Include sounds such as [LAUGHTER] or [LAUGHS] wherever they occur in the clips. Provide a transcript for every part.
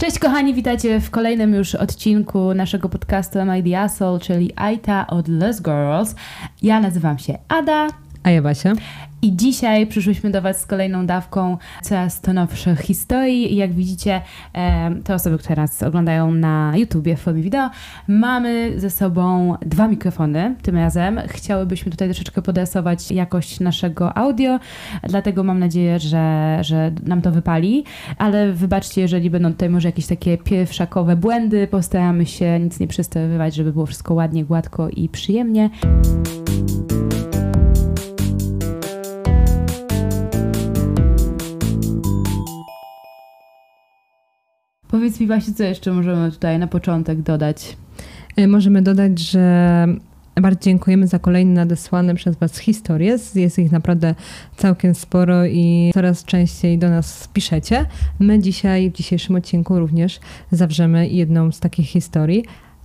Cześć kochani, witajcie w kolejnym już odcinku naszego podcastu Am I the Asshole, czyli Aita od Les Girls. Ja nazywam się Ada. A ja Basia. I dzisiaj przyszłyśmy do Was z kolejną dawką coraz to nowszych historii. Jak widzicie, te osoby, które nas oglądają na YouTubie w formie wideo, mamy ze sobą dwa mikrofony tym razem. Chciałybyśmy tutaj troszeczkę podrasować jakość naszego audio, dlatego mam nadzieję, że, że nam to wypali. Ale wybaczcie, jeżeli będą tutaj może jakieś takie pierwszakowe błędy, postaramy się nic nie przestawiać, żeby było wszystko ładnie, gładko i przyjemnie. Powiedz mi właśnie, co jeszcze możemy tutaj na początek dodać. E, możemy dodać, że bardzo dziękujemy za kolejne nadesłane przez Was historie. Jest ich naprawdę całkiem sporo i coraz częściej do nas piszecie. My dzisiaj, w dzisiejszym odcinku również zawrzemy jedną z takich historii.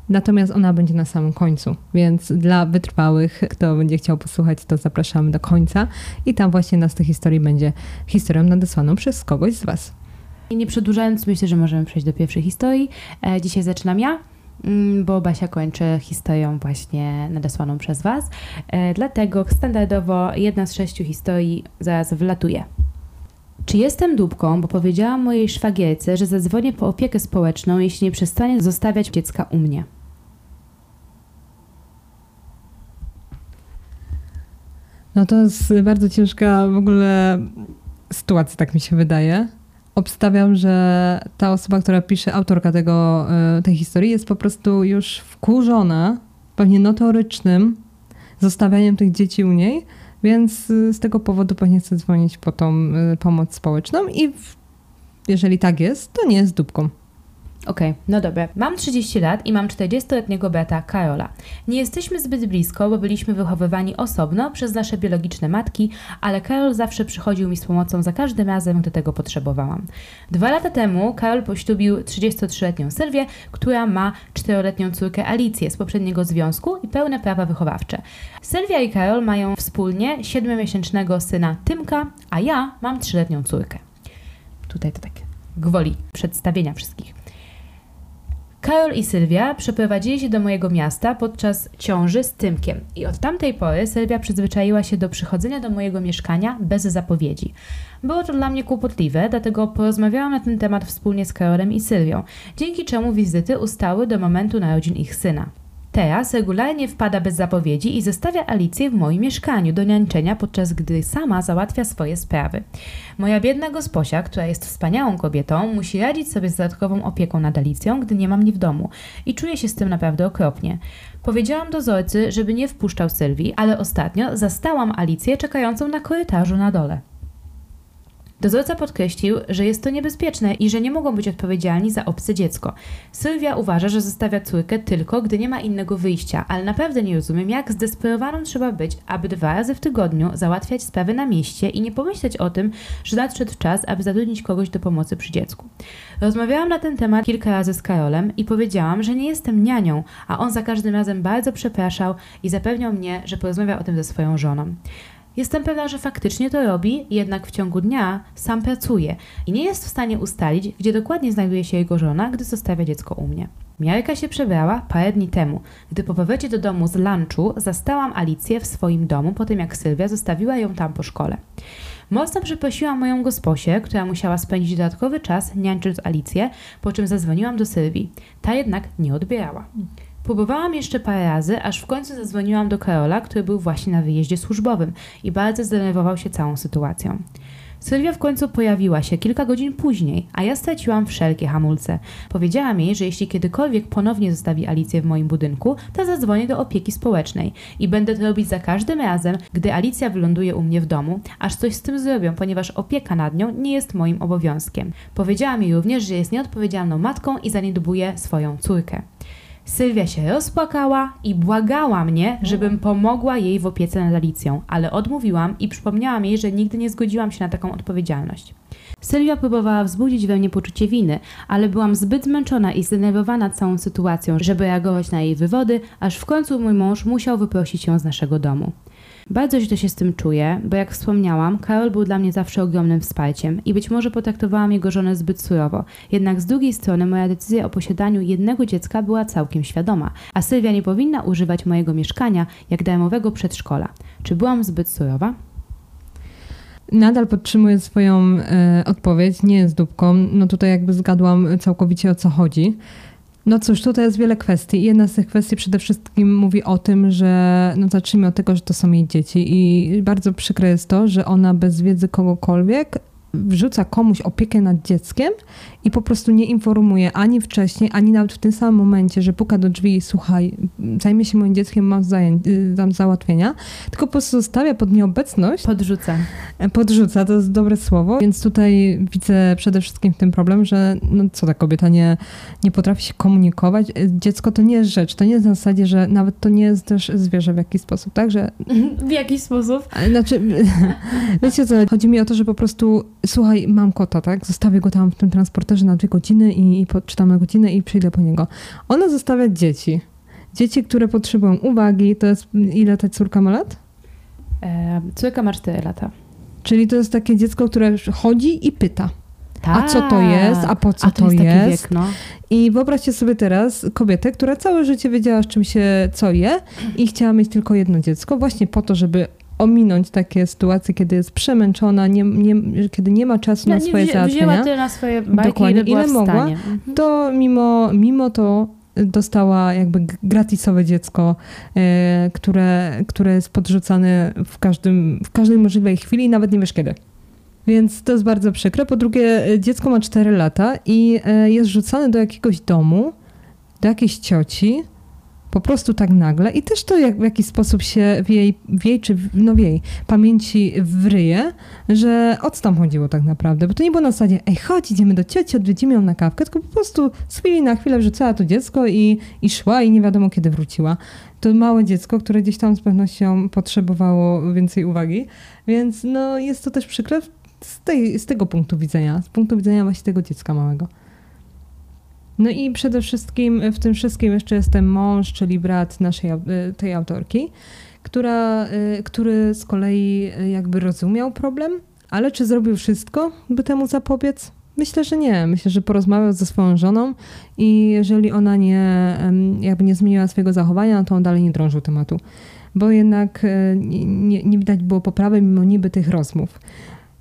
Natomiast ona będzie na samym końcu, więc dla wytrwałych, kto będzie chciał posłuchać, to zapraszamy do końca i tam właśnie nas tych historii będzie historią nadesłaną przez kogoś z Was. I nie przedłużając, myślę, że możemy przejść do pierwszej historii. E, dzisiaj zaczynam ja, mm, bo Basia kończy historią właśnie nadesłaną przez Was. E, dlatego standardowo jedna z sześciu historii zaraz wlatuje. Czy jestem dupką, bo powiedziałam mojej szwagierce, że zadzwonię po opiekę społeczną, jeśli nie przestanie zostawiać dziecka u mnie? No to jest bardzo ciężka w ogóle sytuacja, tak mi się wydaje obstawiam, że ta osoba, która pisze, autorka tego, e, tej historii jest po prostu już wkurzona, pewnie notorycznym zostawianiem tych dzieci u niej, więc e, z tego powodu pewnie chce dzwonić po tą e, pomoc społeczną i jeżeli tak jest, to nie jest dupką. Okej, okay, no dobra. Mam 30 lat i mam 40-letniego brata Karola. Nie jesteśmy zbyt blisko, bo byliśmy wychowywani osobno przez nasze biologiczne matki, ale Karol zawsze przychodził mi z pomocą za każdym razem, gdy tego potrzebowałam. Dwa lata temu Karol poślubił 33-letnią Sylwię, która ma 4-letnią córkę Alicję z poprzedniego związku i pełne prawa wychowawcze. Sylwia i Karol mają wspólnie 7-miesięcznego syna Tymka, a ja mam 3-letnią córkę. Tutaj to tak gwoli przedstawienia wszystkich. Karol i Sylwia przeprowadzili się do mojego miasta podczas ciąży z Tymkiem i od tamtej pory Sylwia przyzwyczaiła się do przychodzenia do mojego mieszkania bez zapowiedzi. Było to dla mnie kłopotliwe, dlatego porozmawiałam na ten temat wspólnie z Karolem i Sylwią, dzięki czemu wizyty ustały do momentu narodzin ich syna. Teraz regularnie wpada bez zapowiedzi i zostawia Alicję w moim mieszkaniu do niańczenia, podczas gdy sama załatwia swoje sprawy. Moja biedna gosposia, która jest wspaniałą kobietą, musi radzić sobie z dodatkową opieką nad Alicją, gdy nie ma mnie w domu i czuję się z tym naprawdę okropnie. Powiedziałam dozorcy, żeby nie wpuszczał Sylwii, ale ostatnio zastałam Alicję czekającą na korytarzu na dole. Dozorca podkreślił, że jest to niebezpieczne i że nie mogą być odpowiedzialni za obce dziecko. Sylwia uważa, że zostawia córkę tylko, gdy nie ma innego wyjścia, ale naprawdę nie rozumiem, jak zdesperowaną trzeba być, aby dwa razy w tygodniu załatwiać sprawy na mieście i nie pomyśleć o tym, że nadszedł czas, aby zatrudnić kogoś do pomocy przy dziecku. Rozmawiałam na ten temat kilka razy z Karolem i powiedziałam, że nie jestem nianią, a on za każdym razem bardzo przepraszał i zapewniał mnie, że porozmawia o tym ze swoją żoną. Jestem pewna, że faktycznie to robi, jednak w ciągu dnia sam pracuje i nie jest w stanie ustalić, gdzie dokładnie znajduje się jego żona, gdy zostawia dziecko u mnie. Miarka się przebrała parę dni temu. Gdy po powrocie do domu z lunchu zastałam Alicję w swoim domu po tym, jak Sylwia zostawiła ją tam po szkole. Mocno przeprosiłam moją gosposię, która musiała spędzić dodatkowy czas niańcząc Alicję, po czym zadzwoniłam do Sylwii. Ta jednak nie odbierała. Próbowałam jeszcze parę razy, aż w końcu zadzwoniłam do Karola, który był właśnie na wyjeździe służbowym i bardzo zdenerwował się całą sytuacją. Sylwia w końcu pojawiła się kilka godzin później, a ja straciłam wszelkie hamulce. Powiedziałam jej, że jeśli kiedykolwiek ponownie zostawi Alicję w moim budynku, to zadzwonię do opieki społecznej i będę to robić za każdym razem, gdy Alicja wyląduje u mnie w domu, aż coś z tym zrobią, ponieważ opieka nad nią nie jest moim obowiązkiem. Powiedziała mi również, że jest nieodpowiedzialną matką i zaniedbuje swoją córkę. Sylwia się rozpłakała i błagała mnie, żebym pomogła jej w opiece nad Alicją, ale odmówiłam i przypomniałam jej, że nigdy nie zgodziłam się na taką odpowiedzialność. Sylwia próbowała wzbudzić we mnie poczucie winy, ale byłam zbyt zmęczona i zdenerwowana całą sytuacją, żeby reagować na jej wywody, aż w końcu mój mąż musiał wyprosić ją z naszego domu. Bardzo źle się z tym czuję, bo jak wspomniałam, Karol był dla mnie zawsze ogromnym wsparciem i być może potraktowałam jego żonę zbyt surowo. Jednak z drugiej strony moja decyzja o posiadaniu jednego dziecka była całkiem świadoma, a Sylwia nie powinna używać mojego mieszkania jak darmowego przedszkola. Czy byłam zbyt surowa? Nadal podtrzymuję swoją e, odpowiedź, nie jest dupką. No tutaj jakby zgadłam całkowicie o co chodzi. No cóż, tutaj jest wiele kwestii. Jedna z tych kwestii przede wszystkim mówi o tym, że no zacznijmy od tego, że to są jej dzieci i bardzo przykre jest to, że ona bez wiedzy kogokolwiek wrzuca komuś opiekę nad dzieckiem i po prostu nie informuje ani wcześniej, ani nawet w tym samym momencie, że puka do drzwi i słuchaj, zajmie się moim dzieckiem, mam zajęć, y, tam załatwienia, tylko po prostu zostawia pod nieobecność. Podrzuca. Podrzuca, to jest dobre słowo, więc tutaj widzę przede wszystkim w tym problem, że no co ta kobieta nie, nie potrafi się komunikować. Dziecko to nie jest rzecz, to nie jest na zasadzie, że nawet to nie jest też zwierzę w jakiś sposób, tak? Że, [LAUGHS] w jakiś sposób? Znaczy, [LAUGHS] wiecie co, chodzi mi o to, że po prostu słuchaj, mam kota, tak? Zostawię go tam w tym transporterze na dwie godziny i, i poczytam na godzinę i przyjdę po niego. Ona zostawia dzieci. Dzieci, które potrzebują uwagi. To jest, ile ta córka ma lat? E, córka ma 4 lata. Czyli to jest takie dziecko, które chodzi i pyta. Tak. A co to jest? A po co A to, to jest? jest? Wiek, no. I wyobraźcie sobie teraz kobietę, która całe życie wiedziała, z czym się co je i chciała mieć tylko jedno dziecko, właśnie po to, żeby ominąć takie sytuacje, kiedy jest przemęczona, nie, nie, kiedy nie ma czasu No, na swoje wzię, załatwienia. wzięła tyle na swoje bajki, Dokładnie. ile Ile mogła. Mhm. to mimo, mimo to dostała jakby gratisowe dziecko, e, które, które jest podrzucane w, każdym, w każdej możliwej chwili, nawet nie wiesz kiedy. Więc to jest bardzo przykre. Po drugie, dziecko ma 4 lata i e, jest rzucane do jakiegoś domu, do jakiejś cioci, po prostu tak nagle i też to jak, w jakiś sposób się w jej, w jej czy w, no w jej pamięci wryje, że o co tam chodziło tak naprawdę, bo to nie było na zasadzie, ej chodź, idziemy do cioci, odwiedzimy ją na kawkę, tylko po prostu z chwili na chwilę wrzucała to dziecko i, i szła i nie wiadomo kiedy wróciła. To małe dziecko, które gdzieś tam z pewnością potrzebowało więcej uwagi, więc no jest to też przykre z, tej, z tego punktu widzenia, z punktu widzenia właśnie tego dziecka małego. No i przede wszystkim w tym wszystkim jeszcze jest ten mąż, czyli brat naszej, y, tej autorki, która, y, który z kolei y, jakby rozumiał problem, ale czy zrobił wszystko, by temu zapobiec? Myślę, że nie. Myślę, że porozmawiał ze swoją żoną i jeżeli ona nie, jakby nie zmieniła swojego zachowania, no to on dalej nie drążył tematu. Bo jednak nie, nie widać było poprawy mimo niby tych rozmów.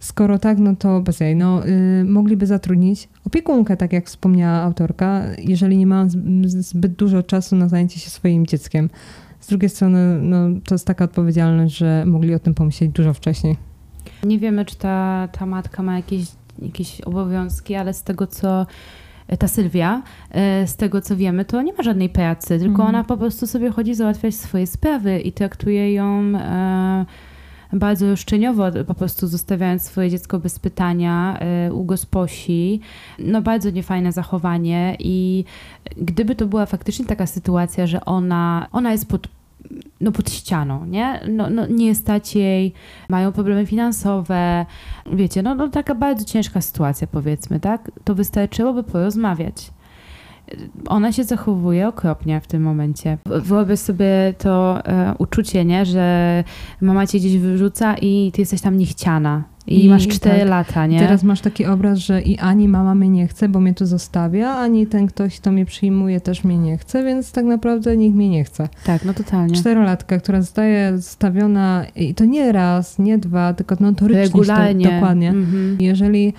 Skoro tak, no to bez jej. No, y, mogliby zatrudnić opiekunkę, tak jak wspomniała autorka, jeżeli nie ma zbyt dużo czasu na zajęcie się swoim dzieckiem. Z drugiej strony, no, to jest taka odpowiedzialność, że mogli o tym pomyśleć dużo wcześniej. Nie wiemy, czy ta, ta matka ma jakieś, jakieś obowiązki, ale z tego, co ta Sylwia, e, z tego co wiemy, to nie ma żadnej pracy, tylko Mhm. ona po prostu sobie chodzi załatwiać swoje sprawy i traktuje ją e, bardzo roszczeniowo, po prostu zostawiając swoje dziecko bez pytania e, u gosposi. No bardzo niefajne zachowanie i gdyby to była faktycznie taka sytuacja, że ona, ona jest pod no pod ścianą, nie? No, no, nie stać jej, mają problemy finansowe, wiecie, no, no taka bardzo ciężka sytuacja powiedzmy, tak? To wystarczyłoby porozmawiać. Ona się zachowuje okropnie w tym momencie. Wyobraź sobie to e, uczucie, nie? Że mama cię gdzieś wyrzuca i ty jesteś tam niechciana. I, I masz 4 tak. lata, nie? Teraz masz taki obraz, że i ani mama mnie nie chce, bo mnie tu zostawia, ani ten ktoś, kto mnie przyjmuje, też mnie nie chce, więc tak naprawdę nikt mnie nie chce. Tak, no totalnie. Czterolatka, która zostaje zostawiona i to nie raz, nie dwa, tylko notorycznie. Regularnie. Dokładnie. Mhm. Jeżeli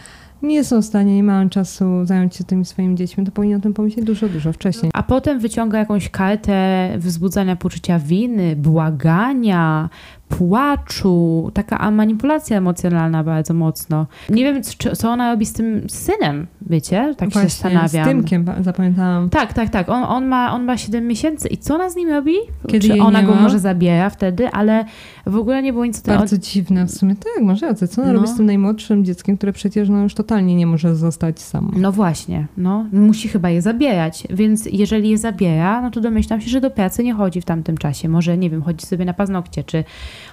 nie są w stanie, nie mają czasu zająć się tymi swoimi dziećmi, to powinni o tym pomyśleć dużo, dużo wcześniej. A potem wyciąga jakąś kartę wzbudzania poczucia winy, błagania, płaczu, taka manipulacja emocjonalna bardzo mocno. Nie wiem, czy, co ona robi z tym synem, wiecie? Tak się Właśnie, zastanawiam. Z Tymkiem pa- zapamiętałam. Tak, tak, tak. On, on, ma, on ma 7 miesięcy. I co ona z nim robi? Kiedy Czy ona go może zabiera wtedy, ale w ogóle nie było nic. Bardzo dziwne w sumie. Tak, może rację. Co ona No. robi z tym najmłodszym dzieckiem, które przecież no, już totalnie nie może zostać samo. No właśnie, no. Musi chyba je zabierać, więc jeżeli je zabiera, no to domyślam się, że do pracy nie chodzi w tamtym czasie. Może, nie wiem, chodzi sobie na paznokcie, czy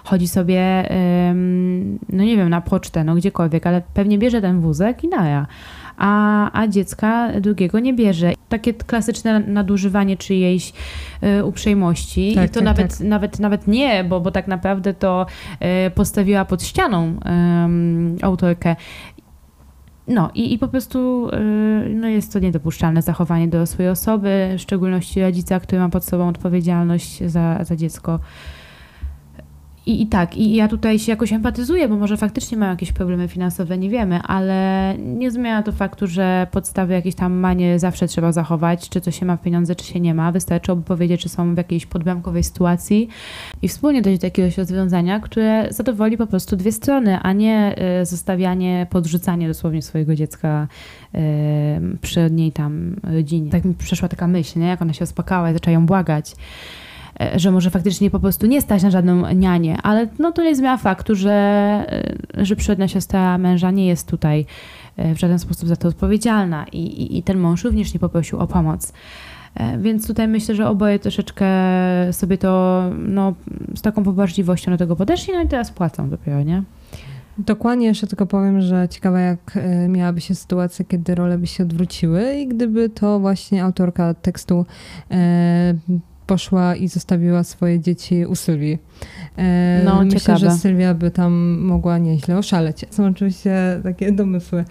chodzi sobie, no nie wiem, na pocztę, no gdziekolwiek, ale pewnie bierze ten wózek i naja. A, a dziecka drugiego nie bierze. Takie klasyczne nadużywanie czyjejś y, uprzejmości. Tak, I to tak, nawet, tak. nawet nawet nie, bo, bo tak naprawdę to y, postawiła pod ścianą autorkę. No i, i po prostu y, no jest to niedopuszczalne zachowanie do swojej osoby, w szczególności rodzica, który ma pod sobą odpowiedzialność za, za dziecko. I, I tak, i ja tutaj się jakoś empatyzuję, bo może faktycznie mają jakieś problemy finansowe, nie wiemy, ale nie zmienia to faktu, że podstawy jakieś tam manie zawsze trzeba zachować, czy to się ma pieniądze, czy się nie ma. Wystarczy powiedzieć, czy są w jakiejś podbramkowej sytuacji i wspólnie dojść do jakiegoś rozwiązania, które zadowoli po prostu dwie strony, a nie y, zostawianie, podrzucanie dosłownie swojego dziecka y, przy niej tam rodzinie. Tak mi przeszła taka myśl, nie? jak ona się uspokała i zaczęła ją błagać że może faktycznie po prostu nie stać na żadną nianię, ale no to nie zmienia faktu, że, e, że przyrodnia siostra męża nie jest tutaj e, w żaden sposób za to odpowiedzialna i, i, i ten mąż również nie poprosił o pomoc. E, Więc tutaj myślę, że oboje troszeczkę sobie to no, z taką pobłażliwością do tego podeszli, no i teraz płacą dopiero, nie? Dokładnie, jeszcze tylko powiem, że ciekawe jak e, miałaby się sytuacja, kiedy role by się odwróciły i gdyby to właśnie autorka tekstu e, poszła i zostawiła swoje dzieci u Sylwii. E, No, myślę, ciekawe. że Sylwia by tam mogła nieźle oszaleć. Są oczywiście takie domysły.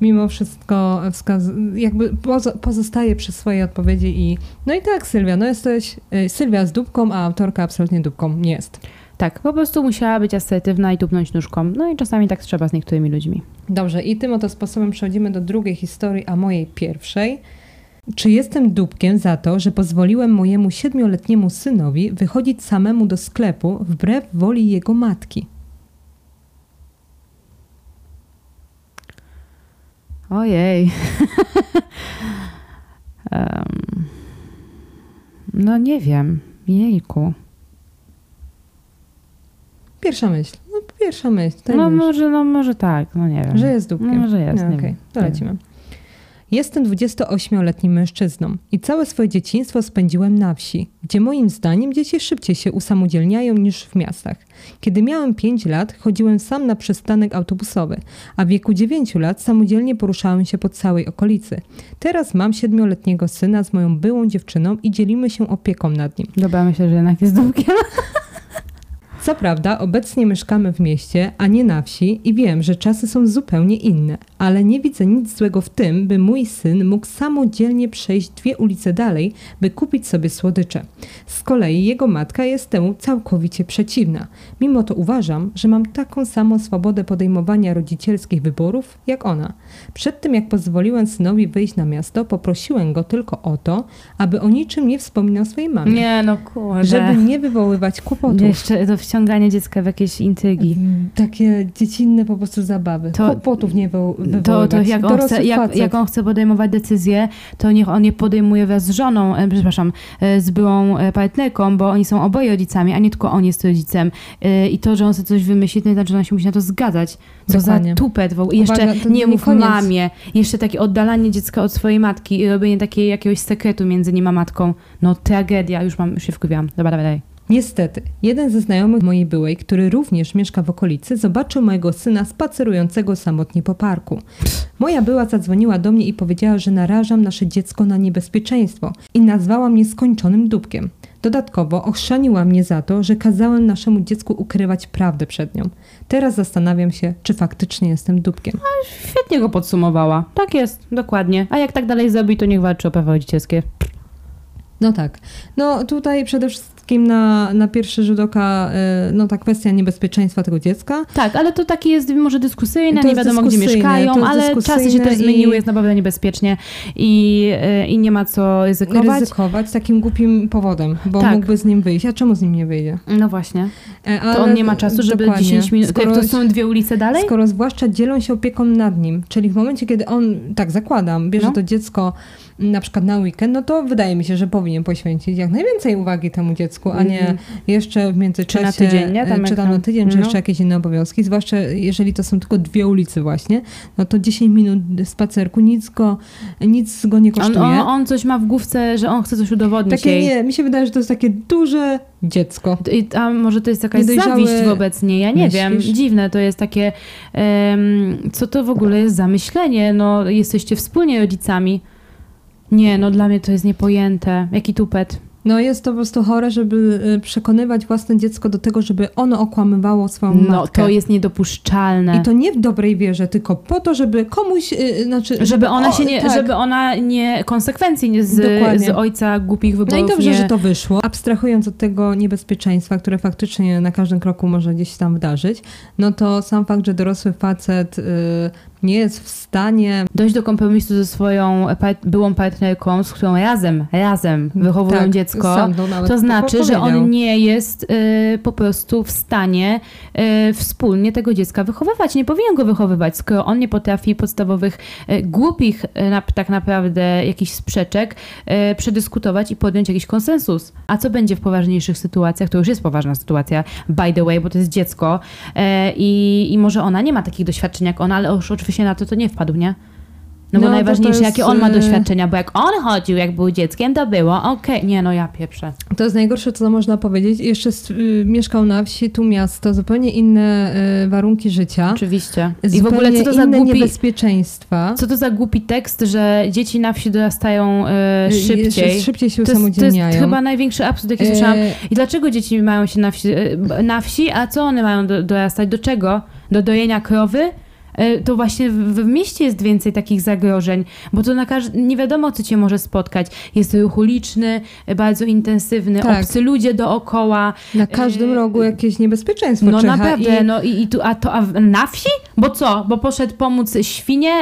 Mimo wszystko wskaz- jakby pozo- pozostaje przy swojej odpowiedzi i no i tak Sylwia, no jesteś e, Sylwia z dupką, a autorka absolutnie dupką nie jest. Tak, po prostu musiała być asertywna i tupnąć nóżką. No i czasami tak trzeba z niektórymi ludźmi. Dobrze, i tym oto sposobem przechodzimy do drugiej historii, a mojej pierwszej. Czy jestem dupkiem za to, że pozwoliłem mojemu siedmioletniemu synowi wychodzić samemu do sklepu wbrew woli jego matki? Ojej. [LAUGHS] Em, no nie wiem. Jejku. Pierwsza myśl. No, pierwsza myśl. No może, no może tak, no nie wiem. że jest dupkiem. No, może jest, No, nie Okej, wiem. to lecimy. Jestem 28-letnim mężczyzną i całe swoje dzieciństwo spędziłem na wsi, gdzie moim zdaniem dzieci szybciej się usamodzielniają niż w miastach. Kiedy miałem 5 lat, chodziłem sam na przystanek autobusowy, a w wieku 9 lat samodzielnie poruszałem się po całej okolicy. Teraz mam 7-letniego syna z moją byłą dziewczyną i dzielimy się opieką nad nim. Dobra, myślę, że jednak jest dupkiem. [LAUGHS] Co prawda, obecnie mieszkamy w mieście, a nie na wsi i wiem, że czasy są zupełnie inne, ale nie widzę nic złego w tym, by mój syn mógł samodzielnie przejść dwie ulice dalej, by kupić sobie słodycze. Z kolei jego matka jest temu całkowicie przeciwna. Mimo to uważam, że mam taką samą swobodę podejmowania rodzicielskich wyborów jak ona. Przed tym jak pozwoliłem synowi wyjść na miasto, poprosiłem go tylko o to, aby o niczym nie wspominał swojej mamie. Nie, no kurde. Żeby nie wywoływać kłopotów. Jeszcze to wciąganie dziecka w jakieś intrygi. Takie dziecinne po prostu zabawy. To- Kłopotów nie wy- wywoływać. To, to jak, on chce, jak, jak on chce podejmować decyzję, to niech on je podejmuje wraz z żoną, e, przepraszam, e, z byłą e, partnerką, bo oni są oboje rodzicami, a nie tylko on jest rodzicem. E, I to, że on sobie coś wymyśli, to nie znaczy, że on się musi na to zgadzać. Co Dokładnie. za tupet. I jeszcze Uwaga, nie mów koniec. mamie. Jeszcze takie oddalanie dziecka od swojej matki i robienie takiej jakiegoś sekretu między nim a matką. No tragedia. Już mam, już się wkupiłam. Dobra, dobra, dalej. Niestety, jeden ze znajomych mojej byłej, który również mieszka w okolicy, zobaczył mojego syna spacerującego samotnie po parku. Moja była zadzwoniła do mnie i powiedziała, że narażam nasze dziecko na niebezpieczeństwo i nazwała mnie skończonym dupkiem. Dodatkowo ochrzaniła mnie za to, że kazałem naszemu dziecku ukrywać prawdę przed nią. Teraz zastanawiam się, czy faktycznie jestem dupkiem. Świetnie go podsumowała. Tak jest, dokładnie. A jak tak dalej zrobi, to niech walczy o prawa rodzicielskie. No tak. No tutaj przede wszystkim na, na pierwszy rzut oka y, no ta kwestia niebezpieczeństwa tego dziecka. Tak, ale to takie jest może dyskusyjne, nie wiadomo gdzie mieszkają, ale czasy się też zmieniły, i- jest naprawdę niebezpiecznie i, y, i nie ma co ryzykować. ryzykować takim głupim powodem, bo Tak. mógłby z nim wyjść. A czemu z nim nie wyjdzie? No właśnie. E, To ale- on nie ma czasu, żeby dokładnie. 10 minut. Skoro, to są dwie ulice dalej? skoro zwłaszcza dzielą się opieką nad nim, czyli w momencie, kiedy on, tak zakładam, bierze No. to dziecko na przykład na weekend, no to wydaje mi się, że powinien poświęcić jak najwięcej uwagi temu dziecku. a nie Mm. jeszcze w międzyczasie, Czy na tydzień, nie? Tam e, czy tam na tydzień, czy no. jeszcze jakieś inne obowiązki, zwłaszcza jeżeli to są tylko dwie ulicy właśnie, no to 10 minut spacerku, nic go, nic go nie On, kosztuje. on, on coś ma w główce, że on chce coś udowodnić takie jej. nie, mi się wydaje, że to jest takie duże dziecko. I a może to jest jakaś zawiść wobec niej, ja nie myślisz? wiem. Dziwne to jest takie, em, co to w ogóle jest za myślenie? No, jesteście wspólnie rodzicami. Nie, no dla mnie to jest niepojęte. Jaki tupet. No jest to po prostu chore, żeby e, przekonywać własne dziecko do tego, żeby ono okłamywało swoją No, matkę. to jest niedopuszczalne. I to nie w dobrej wierze, tylko po to, żeby komuś, e, znaczy... żeby ona o, się nie, tak. żeby ona nie, konsekwencji nie z, Dokładnie. z ojca głupich No wyborów i dobrze, nie... że to wyszło. Abstrahując od tego niebezpieczeństwa, które faktycznie na każdym kroku może gdzieś tam wydarzyć, no to sam fakt, że dorosły facet y, nie jest w stanie Dojść do kompromisu ze swoją byłą partnerką, z którą razem, razem wychowują tak, dziecko, sam to znaczy, że on nie jest y, po prostu w stanie y, wspólnie tego dziecka wychowywać. Nie powinien go wychowywać, skoro on nie potrafi podstawowych, y, głupich y, na, tak naprawdę jakichś sprzeczek y, przedyskutować i podjąć jakiś konsensus. A co będzie w poważniejszych sytuacjach? To już jest poważna sytuacja, by the way, bo to jest dziecko y, i, i może ona nie ma takich doświadczeń jak ona, ale już oczywiście na to to nie wpadł, nie? No bo No, najważniejsze, jest, jakie on ma y- doświadczenia, bo jak on chodził, jak był dzieckiem, to było okej. Nie, no ja pieprzę. To jest najgorsze, co można powiedzieć. Jeszcze y, mieszkał na wsi, tu miasto, zupełnie inne y, warunki życia. Oczywiście. I w zupełnie ogóle co to za głupi, niebezpieczeństwa. co to za głupi tekst, że dzieci na wsi dorastają e, Y, szybciej. jeszcze Szybciej się To jest, to jest usamodzielniają. chyba największy absurd, jaki słyszałam. E, I dlaczego dzieci mają się na wsi, na wsi, a co one mają do, dorastać? Do czego? Do dojenia krowy? E, To właśnie w, mieście jest więcej takich zagrożeń, bo to na każ- nie wiadomo, co cię może spotkać. Jest ruch uliczny, e, bardzo intensywny, Tak. obcy ludzie dookoła. Na każdym e, rogu jakieś niebezpieczeństwo No czyha naprawdę, i no i, i tu, a to a na wsi? Bo co? Bo poszedł pomóc świnie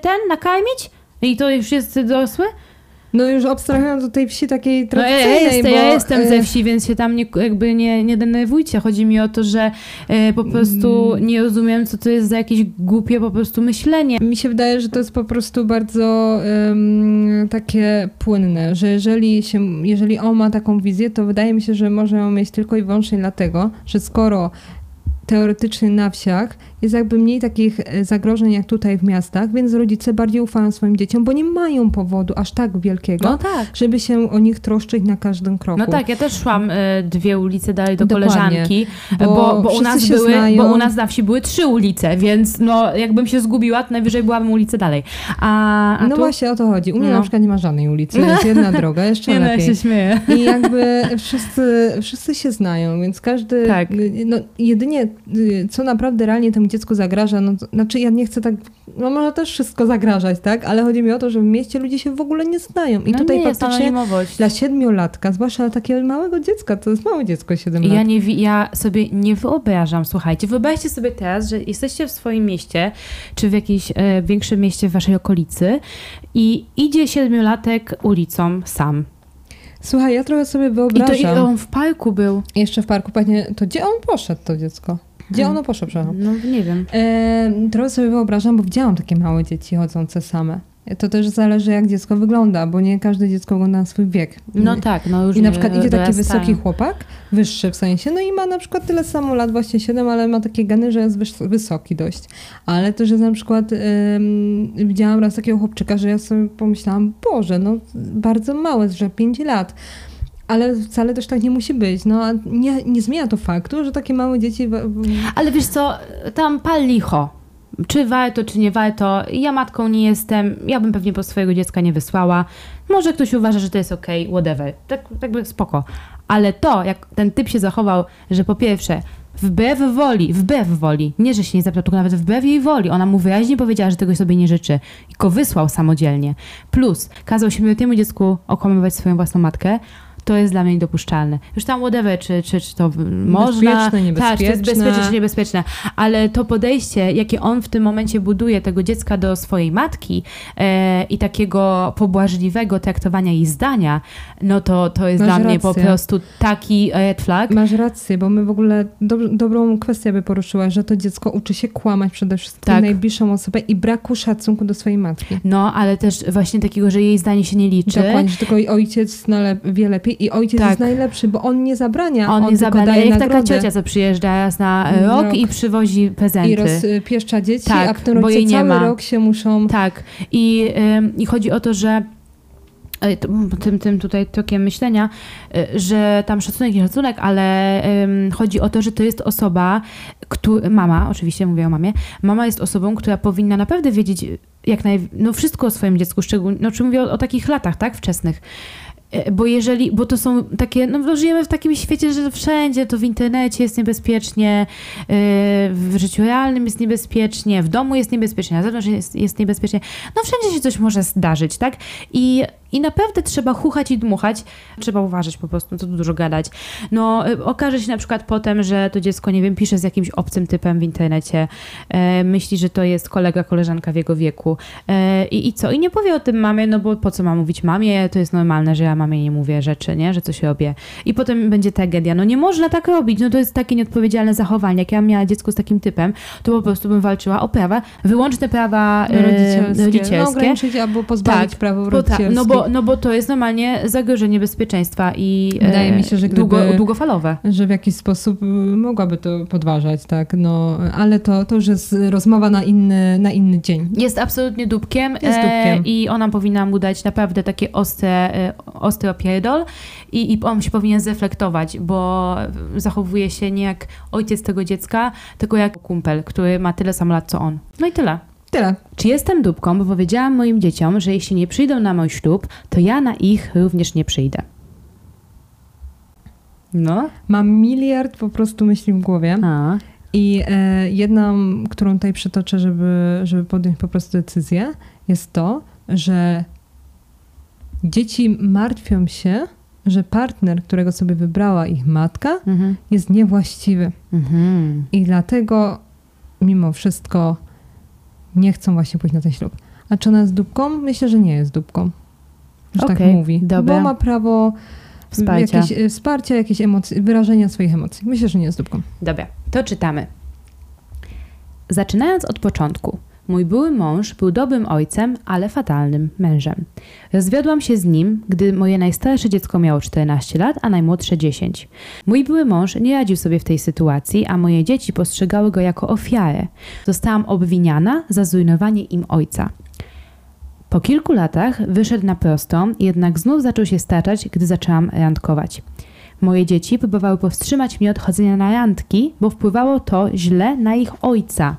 ten nakarmić? I to już jest dorosły? No już abstrahując do tej wsi takiej No ja, tradycyjnej, jestem, bo, ja jestem e, ze wsi, więc się tam nie, jakby nie, nie denerwujcie. Chodzi mi o to, że e, po prostu Mm. nie rozumiem, co to jest za jakieś głupie po prostu myślenie. Mi się wydaje, że to jest po prostu bardzo em, takie płynne, że jeżeli, się, jeżeli on ma taką wizję, to wydaje mi się, że może ją mieć tylko i wyłącznie dlatego, że skoro teoretycznie na wsiach jest jakby mniej takich e, zagrożeń jak tutaj w miastach, więc rodzice bardziej ufają swoim dzieciom, bo nie mają powodu aż tak wielkiego, No tak. żeby się o nich troszczyć na każdym kroku. No tak, ja też szłam e, dwie ulice dalej do Dokładnie. koleżanki, Bo bo, bo, u nas były, znają. bo u nas na wsi były trzy ulice, więc no jakbym się zgubiła, to najwyżej byłabym ulicę dalej. A, a no tu... właśnie o to chodzi. U mnie No. na przykład nie ma żadnej ulicy, jest jedna [LAUGHS] droga, jeszcze Nie no, ja lepiej. się śmieję. I jakby wszyscy, wszyscy się znają, więc każdy. Tak. No, jedynie y, co naprawdę realnie temu dziecku zagraża, no to, znaczy ja nie chcę tak. No może też wszystko zagrażać, tak? Ale chodzi mi o to, że w mieście ludzie się w ogóle nie znają. I no tutaj nie faktycznie dla siedmiolatka, zwłaszcza dla takiego małego dziecka, to jest małe dziecko 7 lat. Ja, nie, ja sobie nie wyobrażam, słuchajcie, wyobraźcie sobie teraz, że jesteście w swoim mieście, czy w jakimś e, większym mieście w waszej okolicy i idzie siedmiolatek ulicą sam. Słuchaj, ja trochę sobie I to wyobrażam. i on w parku był. Jeszcze w parku, panie, to gdzie on poszedł, to dziecko? Gdzie Hmm. ono poszło, przepraszam? No nie wiem. E, trochę sobie wyobrażam, bo widziałam takie małe dzieci chodzące same. To też zależy, jak dziecko wygląda, bo nie każde dziecko wygląda na swój wiek. No tak, no już I na przykład idzie taki wysoki chłopak, wyższy w sensie, no i ma na przykład tyle samo lat, właśnie 7, ale ma takie geny, że jest wys- wysoki dość. Ale też jest na przykład, ym, widziałam raz takiego chłopczyka, że ja sobie pomyślałam, Boże, no bardzo mały, że 5 lat. Ale wcale też tak nie musi być. No, nie, nie zmienia to faktu, że takie małe dzieci... Ale wiesz co, tam pal licho. Czy warto, czy nie warto. Ja matką nie jestem. Ja bym pewnie po swojego dziecka nie wysłała. Może ktoś uważa, że to jest okej, whatever. Tak, tak by spoko. Ale to, jak ten typ się zachował, że po pierwsze, wbrew woli, wbrew woli, nie, że się nie zapytał, tylko nawet wbrew jej woli, ona mu wyraźnie powiedziała, że tego sobie nie życzy i go wysłał samodzielnie. Plus, kazał siedmioletniemu dziecku okłamywać swoją własną matkę, to jest dla mnie niedopuszczalne. Już tam whatever, czy, czy, czy to można... Bezpieczne, Tak, czy to jest niebezpieczne. bezpieczne, czy niebezpieczne. Ale to podejście, jakie on w tym momencie buduje tego dziecka do swojej matki e, i takiego pobłażliwego traktowania jej zdania, no to, to jest Masz dla mnie po rację. prostu taki red flag. Masz rację, bo my w ogóle dob- dobrą kwestię by poruszyłaś, że to dziecko uczy się kłamać przede wszystkim Tak. najbliższą osobę i braku szacunku do swojej matki. No, ale też właśnie takiego, że jej zdanie się nie liczy. Dokładnie, że tylko ojciec zna le- wie lepiej i ojciec Tak. jest najlepszy, bo on nie zabrania, On, on, nie zabrania, jak taka nagrodę. ciocia, co przyjeżdża raz na e, rok, Rok. i przywozi prezenty. I rozpieszcza dzieci, Tak, a w tym nie cały ma. rok się muszą... Tak. I, I chodzi o to, że e, tym, tym tutaj tokiem myślenia, e, że tam szacunek i szacunek, ale ym, chodzi o to, że to jest osoba, któ- mama, oczywiście mówię o mamie, mama jest osobą, która powinna naprawdę wiedzieć jak naj, no wszystko o swoim dziecku, szczególnie, no czy mówię o, o takich latach, tak, wczesnych. E, Bo jeżeli, bo to są takie, no bo żyjemy w takim świecie, że wszędzie to w internecie jest niebezpiecznie, yy, w życiu realnym jest niebezpiecznie, w domu jest niebezpiecznie, na zewnątrz jest, jest niebezpiecznie. No wszędzie się coś może zdarzyć, tak? I, I naprawdę trzeba chuchać i dmuchać. Trzeba uważać po prostu, to dużo gadać. No y, okaże się na przykład potem, że to dziecko, nie wiem, pisze z jakimś obcym typem w internecie, e, myśli, że to jest kolega, koleżanka w jego wieku. E, i, I co? I nie powie o tym mamie, no bo po co ma mówić mamie? To jest normalne, że ja mamie nie mówię rzeczy, nie? Że coś robię. I potem będzie tragedia. No nie można tak robić, no to jest takie nieodpowiedzialne zachowanie. Jak ja miała dziecko z takim typem, to po prostu bym walczyła o prawa, wyłączne prawa e, rodzicielskie. rodzicielskie. No, ograniczyć albo pozbawić Tak, praw Bo tak, rodzicielskich. no, bo, no bo to jest normalnie zagrożenie bezpieczeństwa i Wydaje e, mi się, że długo, gdyby- długofalowe. że w jakiś sposób y, mogłaby to podważać, tak, no, ale to, to już jest rozmowa na inny, na inny dzień. Jest absolutnie dupkiem, Jest dupkiem. i ona powinna mu dać naprawdę takie ostre, e, ostry opierdol i, i on się powinien zreflektować, bo zachowuje się nie jak ojciec tego dziecka, tylko jak kumpel, który ma tyle samo lat co on. No i tyle. Tyle. Czy jestem dupką, bo powiedziałam moim dzieciom, że jeśli nie przyjdą na mój ślub, to ja na ich również nie przyjdę. No. Mam miliard po prostu myśli w głowie A. i e, jedną, którą tutaj przytoczę, żeby, żeby podjąć po prostu decyzję, jest to, że dzieci martwią się, że partner, którego sobie wybrała ich matka, Mhm. jest niewłaściwy. Mhm. I dlatego mimo wszystko nie chcą właśnie pójść na ten ślub. A czy ona jest dupką? Myślę, że nie jest dupką. Że tak Okej, mówi. dobra. Bo ma prawo Wsparcia. Jakieś, e, wsparcia, jakieś emocje, wyrażenia swoich emocji. Myślę, że nie jest dupką. Dobra, to czytamy. Zaczynając od początku. Mój były mąż był dobrym ojcem, ale fatalnym mężem. Rozwiodłam się z nim, gdy moje najstarsze dziecko miało 14 lat, a najmłodsze 10. Mój były mąż nie radził sobie w tej sytuacji, a moje dzieci postrzegały go jako ofiarę. Zostałam obwiniana za zrujnowanie im ojca. Po kilku latach wyszedł na prostą, jednak znów zaczął się staczać, gdy zaczęłam randkować. Moje dzieci próbowały powstrzymać mnie od chodzenia na randki, bo wpływało to źle na ich ojca.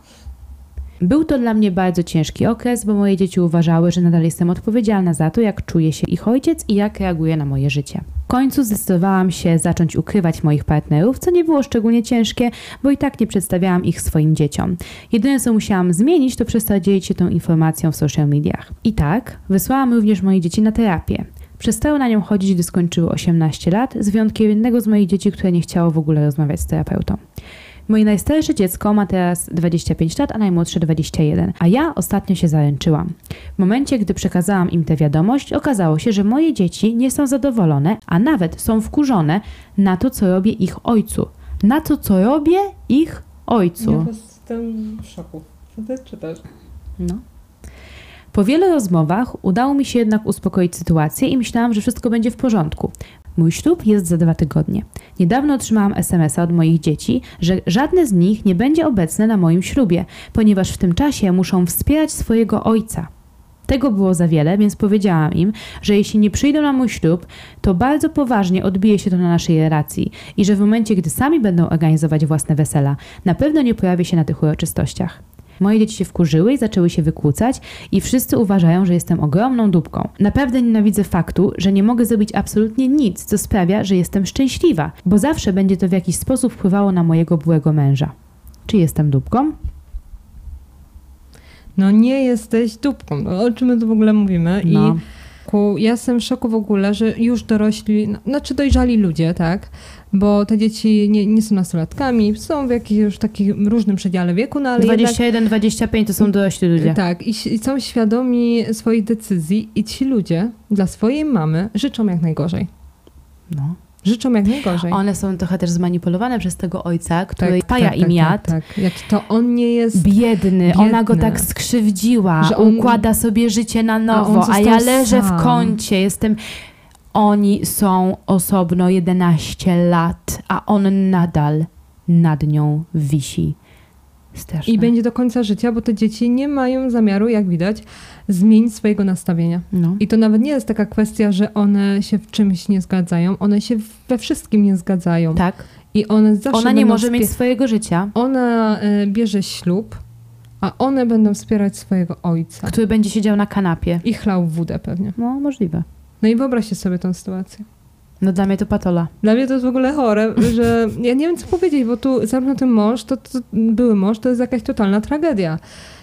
Był to dla mnie bardzo ciężki okres, bo moje dzieci uważały, że nadal jestem odpowiedzialna za to, jak czuje się ich ojciec i jak reaguje na moje życie. W końcu zdecydowałam się zacząć ukrywać moich partnerów, co nie było szczególnie ciężkie, bo i tak nie przedstawiałam ich swoim dzieciom. Jedyne co musiałam zmienić, to przestać dzielić się tą informacją w social mediach. I tak wysłałam również moje dzieci na terapię. Przestały na nią chodzić, gdy skończyły 18 lat, z wyjątkiem jednego z moich dzieci, które nie chciało w ogóle rozmawiać z terapeutą. Moje najstarsze dziecko ma teraz 25 lat, a najmłodsze 21, a ja ostatnio się zaręczyłam. W momencie, gdy przekazałam im tę wiadomość, okazało się, że moje dzieci nie są zadowolone, a nawet są wkurzone na to, co robię ich ojcu. Na to, co robię ich ojcu. jestem w szoku. Co ty czytasz? No. Po wielu rozmowach udało mi się jednak uspokoić sytuację i myślałam, że wszystko będzie w porządku. Mój ślub jest za dwa tygodnie. Niedawno otrzymałam SMS-a od moich dzieci, że żadne z nich nie będzie obecne na moim ślubie, ponieważ w tym czasie muszą wspierać swojego ojca. Tego było za wiele, więc powiedziałam im, że jeśli nie przyjdą na mój ślub, to bardzo poważnie odbije się to na naszej relacji i że w momencie, gdy sami będą organizować własne wesela, na pewno nie pojawię się na tych uroczystościach. Moje dzieci się wkurzyły i zaczęły się wykłócać i wszyscy uważają, że jestem ogromną dupką. Naprawdę nienawidzę faktu, że nie mogę zrobić absolutnie nic, co sprawia, że jestem szczęśliwa, bo zawsze będzie to w jakiś sposób wpływało na mojego byłego męża. Czy jestem dupką? No nie jesteś dupką. No, o czym my tu w ogóle mówimy? No. I ku, ja jestem w szoku w ogóle, że już dorośli, no, znaczy dojrzali ludzie, tak? Bo te dzieci nie, nie są nastolatkami, są w jakimś już takim różnym przedziale wieku, no ale jednak 21-25 to są dorośli ludzie. Tak, i, i są świadomi swoich decyzji i ci ludzie dla swojej mamy życzą jak najgorzej. No. Życzą jak najgorzej. One są trochę też zmanipulowane przez tego ojca, który tak, paja tak, im tak, jad. Tak, tak. Jak to on nie jest... Biedny, ona go Biedny. tak skrzywdziła, Że on- układa sobie życie na nowo, a, został ja leżę sam. w kącie, jestem... Oni są osobno 11 lat, a on nadal nad nią wisi. Straszne. I będzie do końca życia, bo te dzieci nie mają zamiaru, jak widać, zmienić swojego nastawienia. No. I to nawet nie jest taka kwestia, że one się w czymś nie zgadzają, one się we wszystkim nie zgadzają. Tak. I one zawsze Ona nie może mieć swojego życia, Ona y, bierze ślub, a one będą wspierać swojego ojca. który będzie siedział na kanapie. I chlał wódę pewnie. No, możliwe. No i wyobraźcie sobie tą sytuację. No dla mnie to patola. Dla mnie to jest w ogóle chore, że ja nie wiem co powiedzieć, bo tu zarówno ten mąż, to, to były mąż, to jest jakaś totalna tragedia.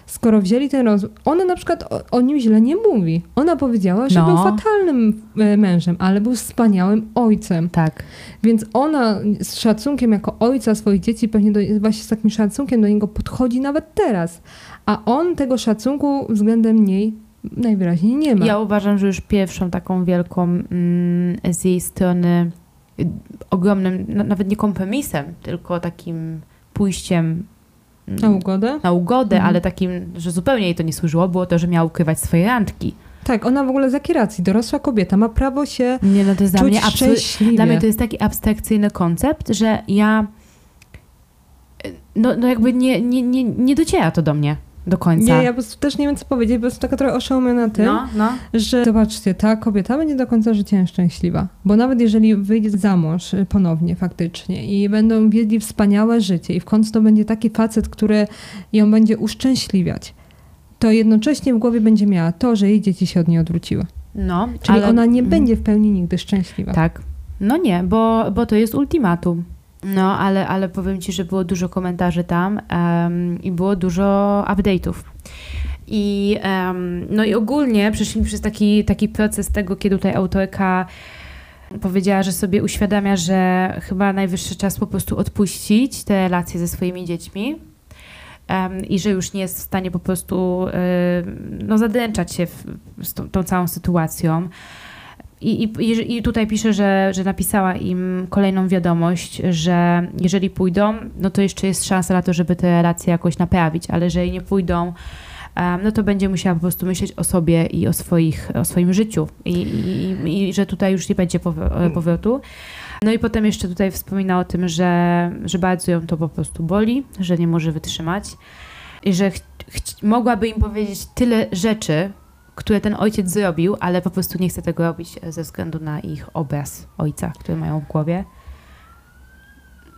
Skoro wzięli ten rozwód, ona na przykład o, o nim źle nie mówi. Ona powiedziała, że No. był fatalnym e, mężem, ale był wspaniałym ojcem. Tak. Więc ona z szacunkiem jako ojca swoich dzieci, pewnie do, właśnie z takim szacunkiem do niego podchodzi nawet teraz. A on tego szacunku względem niej najwyraźniej nie ma. Ja uważam, że już pierwszą taką wielką mm, z jej strony y, ogromnym, nawet nie kompromisem, tylko takim pójściem mm, Na ugodę? na ugodę, Mhm. ale takim, że zupełnie jej to nie służyło, było to, że miała ukrywać swoje randki. Tak, ona w ogóle z jakiej racji? Dorosła kobieta ma prawo się Nie, no to jest dla mnie szczęśliwie. Dla mnie to jest taki abstrakcyjny koncept, że ja. No, no jakby nie, nie, nie, nie dociera to do mnie do końca. Nie, ja po prostu też nie wiem, co powiedzieć, bo jestem taka trochę oszołomiona tym, no, no. że zobaczcie, ta kobieta będzie do końca życia nieszczęśliwa. Bo nawet jeżeli wyjdzie za mąż y, ponownie faktycznie i będą wiedli wspaniałe życie i w końcu to będzie taki facet, który ją będzie uszczęśliwiać, to jednocześnie w głowie będzie miała to, że jej dzieci się od niej odwróciły. no Czyli ale- ona nie mm. będzie w pełni nigdy szczęśliwa. Tak. No nie, bo, bo to jest ultimatum. No, ale, ale powiem Ci, że było dużo komentarzy tam em, i było dużo update'ów. I, em, no i ogólnie przeszliśmy przez taki, taki proces tego, kiedy tutaj autorka powiedziała, że sobie uświadamia, że chyba najwyższy czas po prostu odpuścić te relacje ze swoimi dziećmi em, i że już nie jest w stanie po prostu em, no, zadręczać się w, z tą, tą całą sytuacją. I, i, I tutaj pisze, że, że napisała im kolejną wiadomość, że jeżeli pójdą, no to jeszcze jest szansa na to, żeby te relacje jakoś naprawić, ale jeżeli nie pójdą, no to będzie musiała po prostu myśleć o sobie i o, swoich, o swoim życiu i, i, i że tutaj już nie będzie pow- powrotu. No i potem jeszcze tutaj wspomina o tym, że, że bardzo ją to po prostu boli, że nie może wytrzymać i że ch- ch- mogłaby im powiedzieć tyle rzeczy, które ten ojciec zrobił, ale po prostu nie chce tego robić ze względu na ich obraz ojca, który mają w głowie.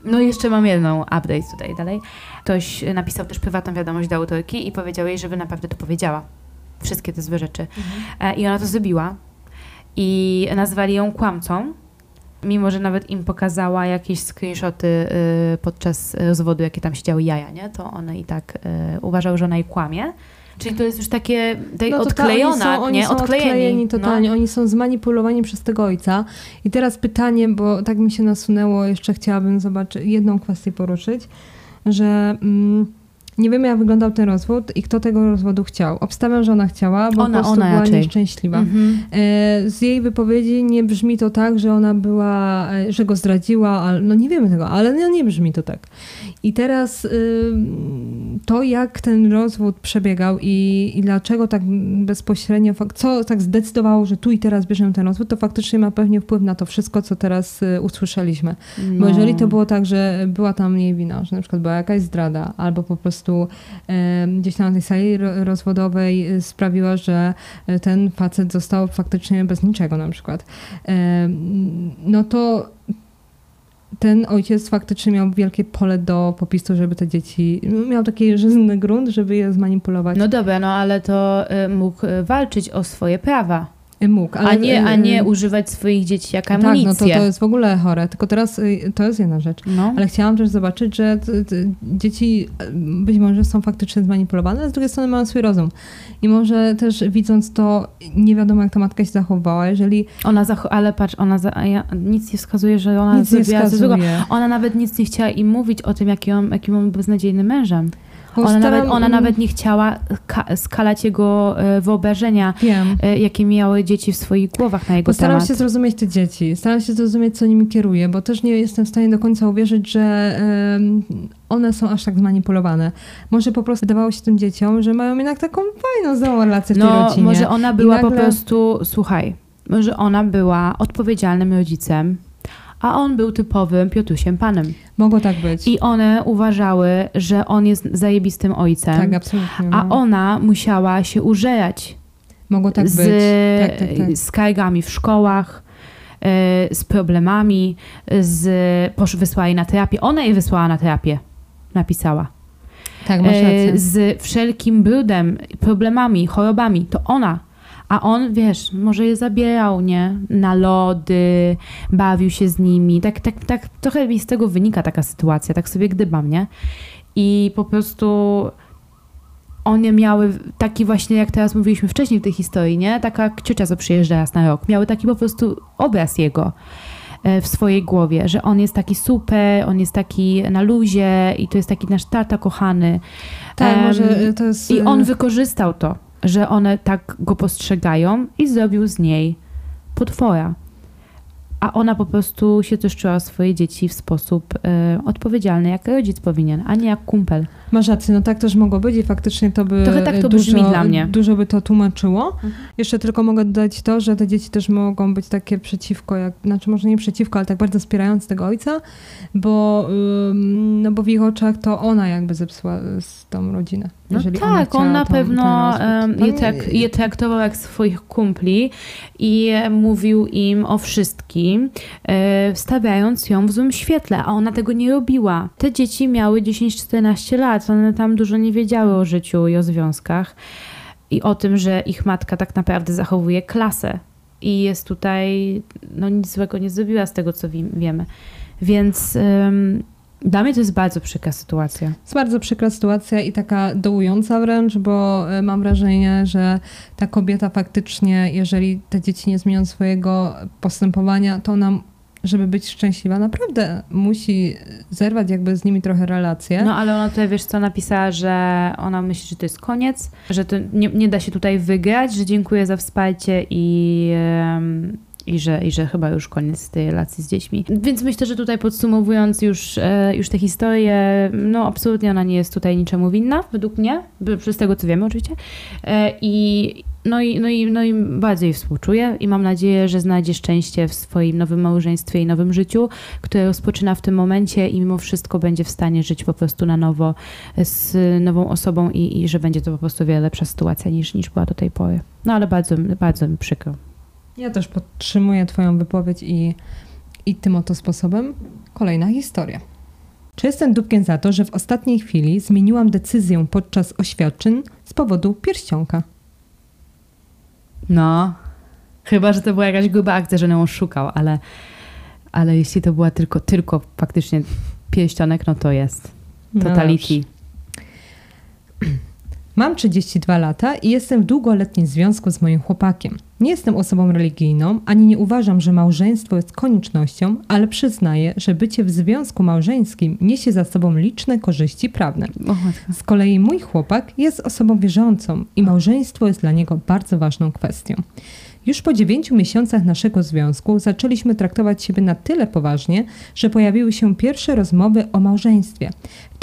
No i jeszcze mam jedną update tutaj dalej. Ktoś napisał też prywatną wiadomość do autorki i powiedział jej, żeby naprawdę to powiedziała. Wszystkie te złe rzeczy. E, I ona to zrobiła. I nazwali ją kłamcą, mimo że nawet im pokazała jakieś screenshoty y, podczas rozwodu, jakie tam się działy jaja, nie? To one i tak y, uważały, że ona jej kłamie. Czyli to jest już takie tej No ta- odklejona, oni są, oni nie? są Odklejeni. odklejeni totalnie, No. oni są zmanipulowani przez tego ojca. I teraz pytanie, bo tak mi się nasunęło, jeszcze chciałabym zobaczyć, jedną kwestię poruszyć, że mm, nie wiemy jak wyglądał ten rozwód i kto tego rozwodu chciał. Obstawiam, że ona chciała, bo Ona- po prostu ona była raczej. nieszczęśliwa. Mhm. E, Z jej wypowiedzi nie brzmi to tak, że ona była, e, że go zdradziła, ale, no nie wiemy tego, ale no nie brzmi to tak. I teraz y, to, jak ten rozwód przebiegał i, i dlaczego tak bezpośrednio, co tak zdecydowało, że tu i teraz bierzemy ten rozwód, to faktycznie ma pewnie wpływ na to wszystko, co teraz y, usłyszeliśmy. Bo No. jeżeli to było tak, że była tam jej wina, że na przykład była jakaś zdrada, albo po prostu e, gdzieś tam na tej sali ro- rozwodowej e, sprawiła, że e, ten facet został faktycznie bez niczego na przykład, no to ten ojciec faktycznie miał wielkie pole do popisu, żeby te dzieci, miał taki żyzny grunt, żeby je zmanipulować. No dobra, no ale to y, mógł y, walczyć o swoje prawa, Mógł, ale, a, nie, a nie używać swoich dzieci jak Tak, amunicję. no to, to jest w ogóle chore. Tylko teraz y, to jest jedna rzecz. No. Ale chciałam też zobaczyć, że dzieci być może są faktycznie zmanipulowane, ale z drugiej strony mają swój rozum. I może też widząc to, nie wiadomo jak ta matka się zachowała, jeżeli Ona zach- ale patrz, ona za- ja, nic nie wskazuje, że ona nic nie zrobiła złego. wskazuje. Ona nawet nic nie chciała im mówić o tym, jaki on, jakim on był beznadziejnym mężem. Ona, nawet, ona nawet nie chciała ka- skalać jego e, wyobrażenia, Wiem. e, jakie miały dzieci w swoich głowach na jego Postaram temat. się zrozumieć te dzieci, staram się zrozumieć, co nimi kieruje, bo też nie jestem w stanie do końca uwierzyć, że one są aż tak zmanipulowane. Może po prostu wydawało się tym dzieciom, że mają jednak taką fajną, zdrową relację w tej No, rodzinie. może ona była po nagle- prostu, słuchaj, że ona była odpowiedzialnym rodzicem, a on był typowym Piotusiem panem. Mogło tak być. I one uważały, że on jest zajebistym ojcem, tak, absolutnie. a no. ona musiała się użerać Mogło tak z, być. Tak, tak, tak. skargami w szkołach, e, z problemami, z, posz, wysłała jej na terapię. Ona jej wysłała na terapię, napisała. Tak, masz E, rację. z wszelkim brudem, problemami, chorobami, to ona. A on, wiesz, może je zabierał, nie? Na lody, bawił się z nimi. Tak, tak, tak, trochę mi z tego wynika taka sytuacja, tak sobie gdybam, nie? I po prostu one miały taki właśnie, jak teraz mówiliśmy wcześniej w tej historii, nie? Taka ciocia, co przyjeżdża raz na rok. Miały taki po prostu obraz jego e, w swojej głowie, że on jest taki super, on jest taki na luzie i to jest taki nasz tata kochany. tak, em, może to jest... I on e, wykorzystał to, że one tak go postrzegają i zrobił z niej potwora. A ona po prostu się troszczyła o swoje dzieci w sposób e, odpowiedzialny, jak rodzic powinien, a nie jak kumpel. Masz rację, no tak też mogło być i faktycznie to by Trochę tak to dużo, brzmi dla mnie. dużo by to tłumaczyło. Mhm. Jeszcze tylko mogę dodać to, że te dzieci też mogą być takie przeciwko, jak, znaczy może nie przeciwko, ale tak bardzo wspierające tego ojca, bo, no bo w ich oczach to ona jakby zepsuła z tą rodzinę. No tak, on na tą- pewno je, No trak- nie- je traktował jak swoich kumpli i mówił im o wszystkim, e, stawiając ją w złym świetle, a ona tego nie robiła. Te dzieci miały 10-14 lat, one tam dużo nie wiedziały o życiu i o związkach i o tym, że ich matka tak naprawdę zachowuje klasę i jest tutaj, no nic złego nie zrobiła z tego, co wi- wiemy. Więc em, dla mnie to jest bardzo przykra sytuacja. jest bardzo przykra sytuacja i taka dołująca wręcz, bo e, mam wrażenie, że ta kobieta faktycznie, jeżeli te dzieci nie zmienią swojego postępowania, to ona, żeby być szczęśliwa, naprawdę musi zerwać jakby z nimi trochę relacje. No ale ona tutaj, wiesz co, napisała, że ona myśli, że to jest koniec, że to nie, nie da się tutaj wygrać, że dziękuję za wsparcie i, em, i, że, i że chyba już koniec tej relacji z dziećmi. Więc myślę, że tutaj podsumowując już, e, już tę historię, no absolutnie ona nie jest tutaj niczemu winna, według mnie, b- z tego co wiemy oczywiście. E, I, no, i, no, i, no i bardzo jej współczuję i mam nadzieję, że znajdzie szczęście w swoim nowym małżeństwie i nowym życiu, które rozpoczyna w tym momencie i mimo wszystko będzie w stanie żyć po prostu na nowo z nową osobą i, i że będzie to po prostu wiele lepsza sytuacja niż, niż była do tej pory. No ale bardzo, bardzo mi przykro. Ja też podtrzymuję Twoją wypowiedź i, i tym oto sposobem kolejna historia. Czy jestem dupkiem za to, że w ostatniej chwili zmieniłam decyzję podczas oświadczyn z powodu pierścionka? No, chyba, że to była jakaś gruba akcja, że ją szukał, ale, ale jeśli to była tylko, tylko faktycznie pierścionek, no to jest. No Totality. dobrze. [CLEARS THROAT] Mam 32 lata i jestem w długoletnim związku z moim chłopakiem. Nie jestem osobą religijną, ani nie uważam, że małżeństwo jest koniecznością, ale przyznaję, że bycie w związku małżeńskim niesie za sobą liczne korzyści prawne. Z kolei mój chłopak jest osobą wierzącą i małżeństwo jest dla niego bardzo ważną kwestią. Już po dziewięciu miesiącach naszego związku zaczęliśmy traktować siebie na tyle poważnie, że pojawiły się pierwsze rozmowy o małżeństwie.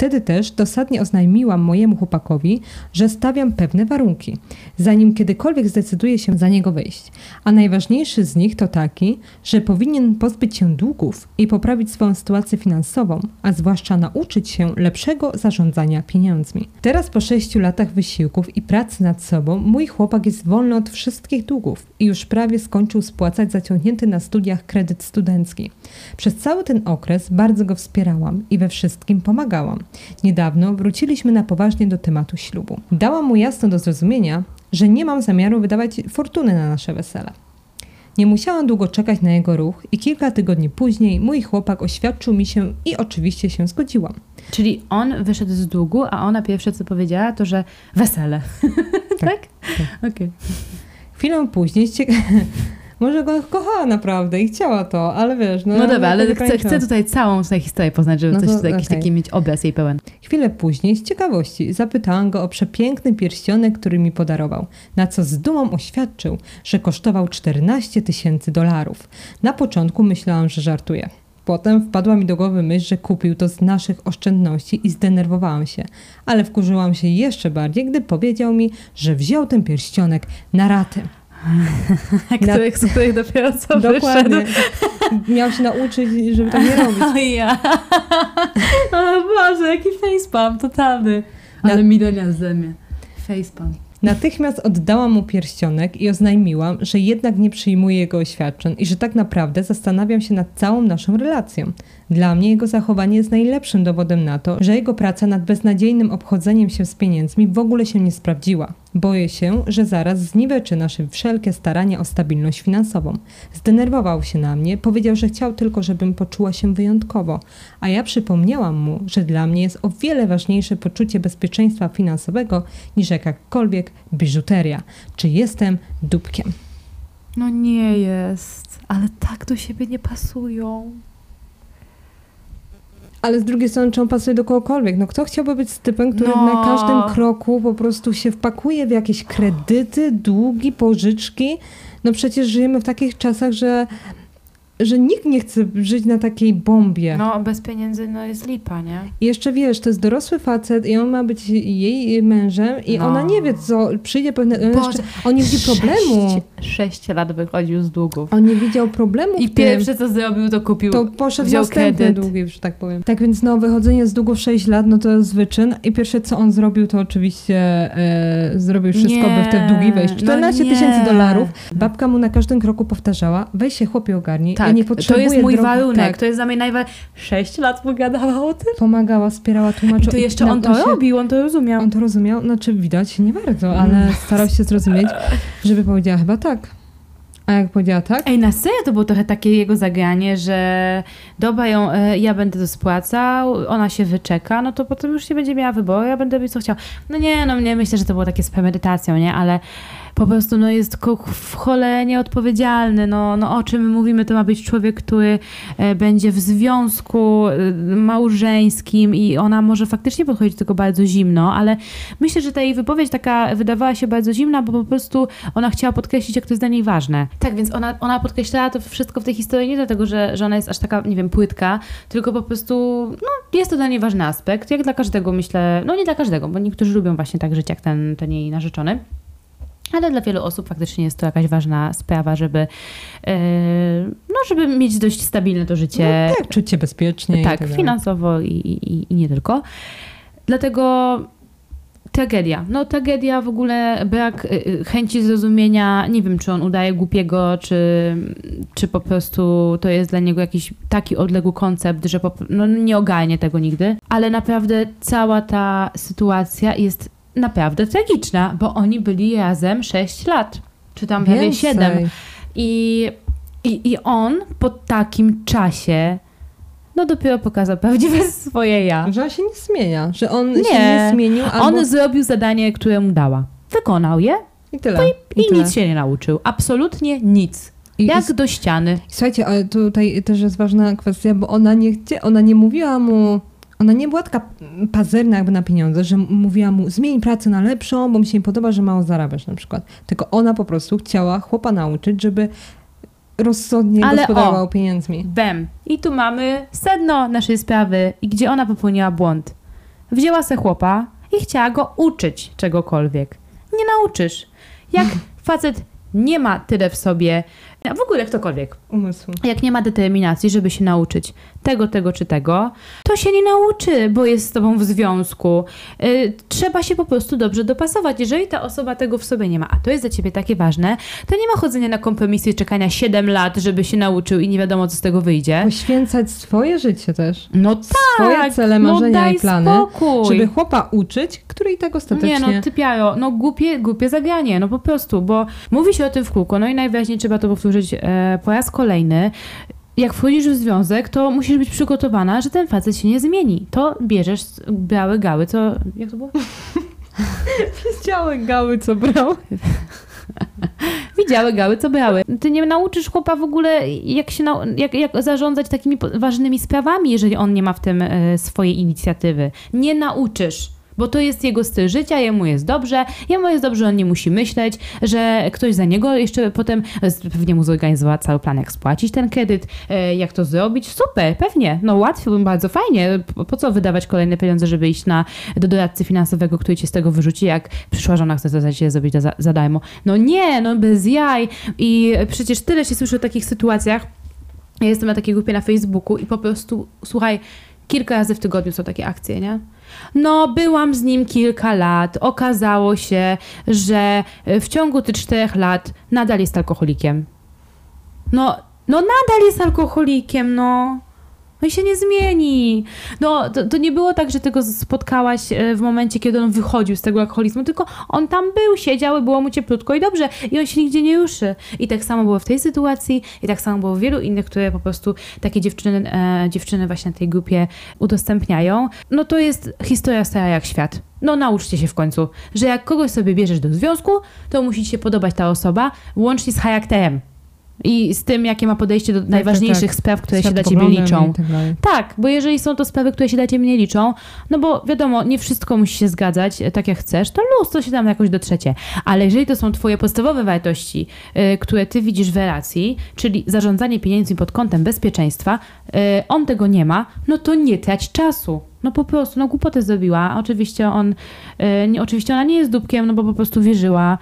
Wtedy też dosadnie oznajmiłam mojemu chłopakowi, że stawiam pewne warunki, zanim kiedykolwiek zdecyduje się za niego wyjść. A najważniejszy z nich to taki, że powinien pozbyć się długów i poprawić swoją sytuację finansową, a zwłaszcza nauczyć się lepszego zarządzania pieniędzmi. Teraz po sześciu latach wysiłków i pracy nad sobą, mój chłopak jest wolny od wszystkich długów i już prawie skończył spłacać zaciągnięty na studiach kredyt studencki. Przez cały ten okres bardzo go wspierałam i we wszystkim pomagałam. Niedawno wróciliśmy na poważnie do tematu ślubu. Dałam mu jasno do zrozumienia, że nie mam zamiaru wydawać fortuny na nasze wesele. Nie musiałam długo czekać na jego ruch i kilka tygodni później mój chłopak oświadczył mi się i oczywiście się zgodziłam. Czyli on wyszedł z długu, a ona pierwsze co powiedziała to, że wesele. [LAUGHS] tak? Okej. Chwilę później z cieka- [LAUGHS] Może go kochała naprawdę i chciała to, ale wiesz... No, No, dobra, ale chcę, chcę tutaj całą tutaj historię poznać, żeby No coś to tutaj, jakiś okej. taki mieć obraz jej pełen. Chwilę później, z ciekawości, zapytałam go o przepiękny pierścionek, który mi podarował, na co z dumą oświadczył, że kosztował 14 tysięcy dolarów. Na początku myślałam, że żartuje. Potem wpadła mi do głowy myśl, że kupił to z naszych oszczędności i zdenerwowałam się, ale wkurzyłam się jeszcze bardziej, gdy powiedział mi, że wziął ten pierścionek na raty. Których, z których dopiero co Dokładnie. wyszedł. Miał się nauczyć, żeby tak nie [LAUGHS] robić. O ja. [LAUGHS] O Boże, jaki facepalm totalny. Ale Na- milenia ze mnie. Facepalm. Natychmiast oddałam mu pierścionek i oznajmiłam, że jednak nie przyjmuję jego oświadczeń i że tak naprawdę zastanawiam się nad całą naszą relacją. Dla mnie jego zachowanie jest najlepszym dowodem na to, że jego praca nad beznadziejnym obchodzeniem się z pieniędzmi w ogóle się nie sprawdziła. Boję się, że zaraz zniweczy nasze wszelkie starania o stabilność finansową. Zdenerwował się na mnie, powiedział, że chciał tylko, żebym poczuła się wyjątkowo, a ja przypomniałam mu, że dla mnie jest o wiele ważniejsze poczucie bezpieczeństwa finansowego niż jakakolwiek biżuteria. Czy jestem dupkiem? No nie jest. Ale tak do siebie nie pasują. Ale z drugiej strony, czy on pasuje do kogokolwiek? No kto chciałby być z typem, który No. na każdym kroku po prostu się wpakuje w jakieś kredyty, długi, pożyczki? No przecież żyjemy w takich czasach, że, że nikt nie chce żyć na takiej bombie. No bez pieniędzy no jest lipa, nie? I jeszcze wiesz, to jest dorosły facet i on ma być jej mężem i No. ona nie wie, co przyjdzie pewne... on Boże, Jeszcze, on nie widzi problemu. Sześć, sześć lat wychodził z długów. On nie widział problemu I pierwsze co zrobił, to kupił. To poszedł wziął następny kredyt. długi, że tak powiem. Tak więc no, wychodzenie z długów 6 lat, no to jest wyczyn. I pierwsze co on zrobił, to oczywiście e, zrobił wszystko, Nie, by w te długi wejść. no 14 nie. tysięcy dolarów. Babka mu na każdym kroku powtarzała, weź się chłopie ogarnij, Tak, ja nie to potrzebuję jest mój drogi- warunek. Tak, To jest za mnie najważniejsze. Sześć lat pogadała o tym. pomagała, wspierała, I tłumaczyła. to I jeszcze na- on to się- robił, on to rozumiał. On to rozumiał, znaczy widać nie bardzo, ale starał się zrozumieć, żeby powiedziała chyba tak. A jak powiedziała tak, Ej, na serio to było trochę takie jego zagranie, że dobra, ją, e, ja będę to spłacał, ona się wyczeka, no to potem już nie będzie miała wyboru, ja będę robić co chciał. No nie, no nie myślę, że to było takie z premedytacją, nie, ale po prostu no jest w cholerę nieodpowiedzialny, no, no o czym my mówimy, to ma być człowiek, który e, będzie w związku e, małżeńskim i ona może faktycznie podchodzić do tego bardzo zimno, ale myślę, że ta jej wypowiedź taka wydawała się bardzo zimna, bo po prostu ona chciała podkreślić, jak to jest dla niej ważne. Tak, więc ona, ona podkreślała to wszystko w tej historii nie dlatego, że, że ona jest aż taka, nie wiem, płytka, tylko po prostu, no, jest to dla niej ważny aspekt, jak dla każdego myślę, no nie dla każdego, bo niektórzy lubią właśnie tak żyć, jak ten, ten jej narzeczony. Ale dla wielu osób faktycznie jest to jakaś ważna sprawa, żeby, e, no, żeby mieć dość stabilne to życie no, tak, czuć się bezpiecznie. i tak, dalej. finansowo i, i, i nie tylko. Dlatego tragedia. No tragedia w ogóle, brak y, y, chęci zrozumienia. Nie wiem, czy on udaje głupiego, czy, czy po prostu to jest dla niego jakiś taki odległy koncept, że po, no, nie ogarnie tego nigdy. Ale naprawdę cała ta sytuacja jest naprawdę tragiczna, bo oni byli razem 6 lat. Czy tam prawie Więcej. 7. I, i, I on po takim czasie no dopiero pokazał prawdziwe [LAUGHS] swoje ja. Że on się nie zmienia, że on Nie. się nie zmienił, albo... On zrobił zadanie, które mu dała. Wykonał je I tyle. i tyle. nic się nie nauczył. Absolutnie nic. I, Jak i, do ściany. Słuchajcie, ale tutaj też jest ważna kwestia, bo ona nie chcie, ona nie mówiła mu, ona nie była taka pazerna jakby na pieniądze, że mówiła mu zmień pracę na lepszą, bo mi się nie podoba, że mało zarabiasz na przykład. Tylko ona po prostu chciała chłopa nauczyć, żeby rozsądnie Ale gospodarował o. pieniędzmi. Bem. I tu mamy sedno naszej sprawy i gdzie ona popełniła błąd. Wzięła se chłopa i chciała go uczyć czegokolwiek. Nie nauczysz. Jak [LAUGHS] facet nie ma tyle w sobie, w ogóle ktokolwiek, Umysłu. jak nie ma determinacji, żeby się nauczyć tego, tego czy tego, to się nie nauczy, bo jest z tobą w związku. Y, trzeba się po prostu dobrze dopasować. Jeżeli ta osoba tego w sobie nie ma, a to jest dla ciebie takie ważne, to nie ma chodzenia na kompromisy i czekania 7 lat, żeby się nauczył i nie wiadomo, co z tego wyjdzie. Poświęcać swoje życie też. No tak, Swoje cele, no marzenia daj i plany, spokój. żeby chłopa uczyć, który i tak ostatecznie... Nie no, typiaro, no głupie, głupie zagranie, no po prostu, bo mówi się o tym w kółko, no i najwyraźniej trzeba to powtórzyć e, po raz kolejny. Jak wchodzisz w związek, to musisz być przygotowana, że ten facet się nie zmieni. To bierzesz białe gały, co... Jak to było? [LAUGHS] Widziały gały, co brał. [LAUGHS] Widziały gały, co brały. Ty nie nauczysz chłopa w ogóle, jak, się nau- jak, jak zarządzać takimi ważnymi sprawami, jeżeli on nie ma w tym e, swojej inicjatywy. Nie nauczysz. Bo to jest jego styl życia, jemu jest dobrze, jemu jest dobrze, on nie musi myśleć, że ktoś za niego jeszcze potem pewnie mu zorganizowała cały plan, jak spłacić ten kredyt, e, jak to zrobić. Super, pewnie, no łatwo, bardzo fajnie. Po co wydawać kolejne pieniądze, żeby iść na, do doradcy finansowego, który cię z tego wyrzuci, jak przyszła żona chce to za zrobić za, za darmo. No nie, no bez jaj. I przecież tyle się słyszy o takich sytuacjach. Ja jestem na takiej grupie na Facebooku i po prostu, słuchaj, kilka razy w tygodniu są takie akcje, nie? No, byłam z nim kilka lat. Okazało się, że w ciągu tych czterech lat nadal jest alkoholikiem. No, no nadal jest alkoholikiem, no. No i się nie zmieni. No, to, to, nie było tak, że ty go spotkałaś e, w momencie, kiedy on wychodził z tego alkoholizmu, tylko on tam był, siedział, było mu cieplutko i dobrze. I on się nigdzie nie ruszy. I tak samo było w tej sytuacji i tak samo było w wielu innych, które po prostu takie dziewczyny, e, dziewczyny właśnie na tej grupie udostępniają. No to jest historia stara jak świat. No nauczcie się w końcu, że jak kogoś sobie bierzesz do związku, to musi ci się podobać ta osoba, łącznie z charakterem. I z tym, jakie ma podejście do tak, najważniejszych tak, tak. spraw, które się dla ciebie liczą. Tak, tak, bo jeżeli są to sprawy, które się dla ciebie nie liczą, no bo wiadomo, nie wszystko musi się zgadzać e, tak, jak chcesz, to luz, to się tam jakoś dotrzecie. Ale jeżeli to są twoje podstawowe wartości, y, które ty widzisz w relacji, czyli zarządzanie pieniędzmi pod kątem bezpieczeństwa, y, on tego nie ma, no to nie trać czasu. No po prostu, no głupotę zrobiła. Oczywiście on, y, oczywiście ona nie jest dupkiem, no bo po prostu wierzyła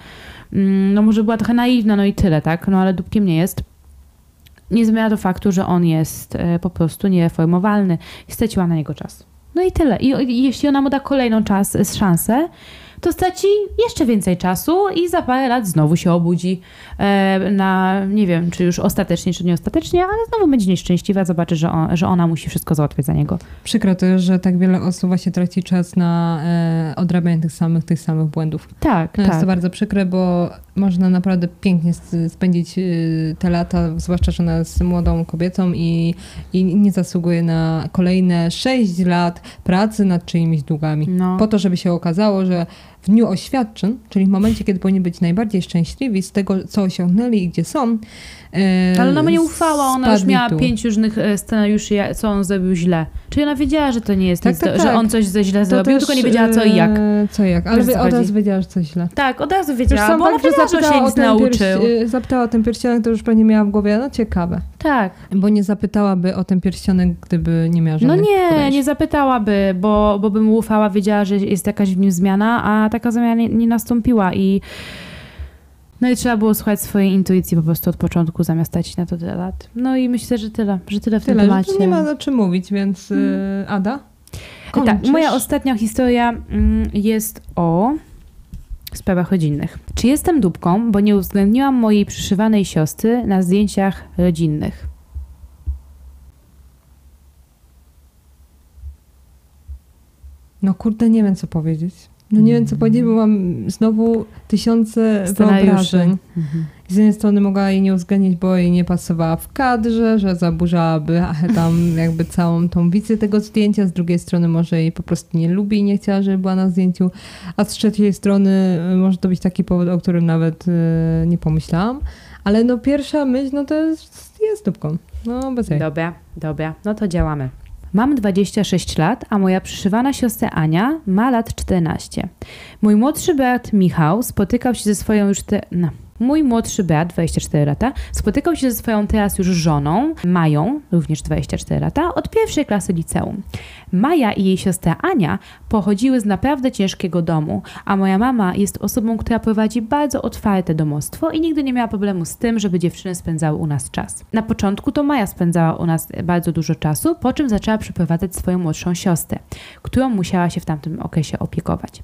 no może była trochę naiwna, no i tyle, tak? No ale dupkiem nie jest. Nie zmienia to faktu, że on jest e, po prostu niereformowalny i straciła na niego czas. No i tyle. I, I, jeśli ona mu da kolejną czas, szansę, to straci jeszcze więcej czasu i za parę lat znowu się obudzi e, na, nie wiem, czy już ostatecznie, czy nieostatecznie, ale znowu będzie nieszczęśliwa, zobaczy, że, on, że ona musi wszystko załatwiać za niego. Przykro to, że tak wiele osób właśnie traci czas na e, odrabianie tych samych, tych samych błędów. Tak, no tak. Jest to bardzo przykre, bo można naprawdę pięknie spędzić y, te lata, zwłaszcza, że ona jest młodą kobietą i, i nie zasługuje na kolejne 6 lat pracy nad czyimiś długami. No. Po to, żeby się okazało, że dniu oświadczeń, czyli w momencie, kiedy powinni być najbardziej szczęśliwi z tego, co osiągnęli i gdzie są. E, Ale ona mu nie ufała, ona już miała tu. pięć różnych e, scenariuszy, co on zrobił źle. Czyli ona wiedziała, że to nie jest tak, nic, tak, tak. że on coś ze źle to zrobił, też, tylko nie wiedziała co i jak. E, co i jak, ale od razu wiedziała, że coś źle. Tak, od razu wiedziała, bo ona wiedziała, że się nic nauczył. Pierś, zapytała o ten pierścionek, to już pewnie miała w głowie, no ciekawe. Tak. Bo nie zapytałaby o ten pierścionek, gdyby nie miała no żadnych No nie, podejść. nie zapytałaby, bo, bo by mu ufała, wiedziała, że jest jakaś w nim zmiana, a taka zmiana nie, nie nastąpiła i no i trzeba było słuchać swojej intuicji po prostu od początku, zamiast stać na to tyle lat. No i myślę, że tyle, że tyle w tyle, tym temacie. nie ma o czym mówić, więc hmm. Ada? Kończysz? Tak, moja ostatnia historia mm, jest o sprawach rodzinnych. Czy jestem dupką, bo nie uwzględniłam mojej przyszywanej siostry na zdjęciach rodzinnych? No kurde, nie wiem co powiedzieć. No nie wiem, co powiedzieć, bo mam znowu tysiące wyobrażeń. Mhm. Z jednej strony mogła jej nie uwzględnić, bo jej nie pasowała w kadrze, że zaburzałaby [LAUGHS] tam jakby całą tą wizję tego zdjęcia. Z drugiej strony może jej po prostu nie lubi i nie chciała, żeby była na zdjęciu. A z trzeciej strony y, może to być taki powód, o którym nawet y, nie pomyślałam. Ale no pierwsza myśl, no to jest, jest dupką. No bez jej. Dobra, dobra. No to działamy. Mam 26 lat, a moja przyszywana siostra Ania ma lat 14. Mój młodszy brat Michał spotykał się ze swoją już te... No. Mój młodszy brat, 24 lata, spotykał się ze swoją teraz już żoną, Mają, również 24 lata, od pierwszej klasy liceum. Maja i jej siostra Ania pochodziły z naprawdę ciężkiego domu, a moja mama jest osobą, która prowadzi bardzo otwarte domostwo i nigdy nie miała problemu z tym, żeby dziewczyny spędzały u nas czas. Na początku to Maja spędzała u nas bardzo dużo czasu, po czym zaczęła przyprowadzać swoją młodszą siostrę, którą musiała się w tamtym okresie opiekować.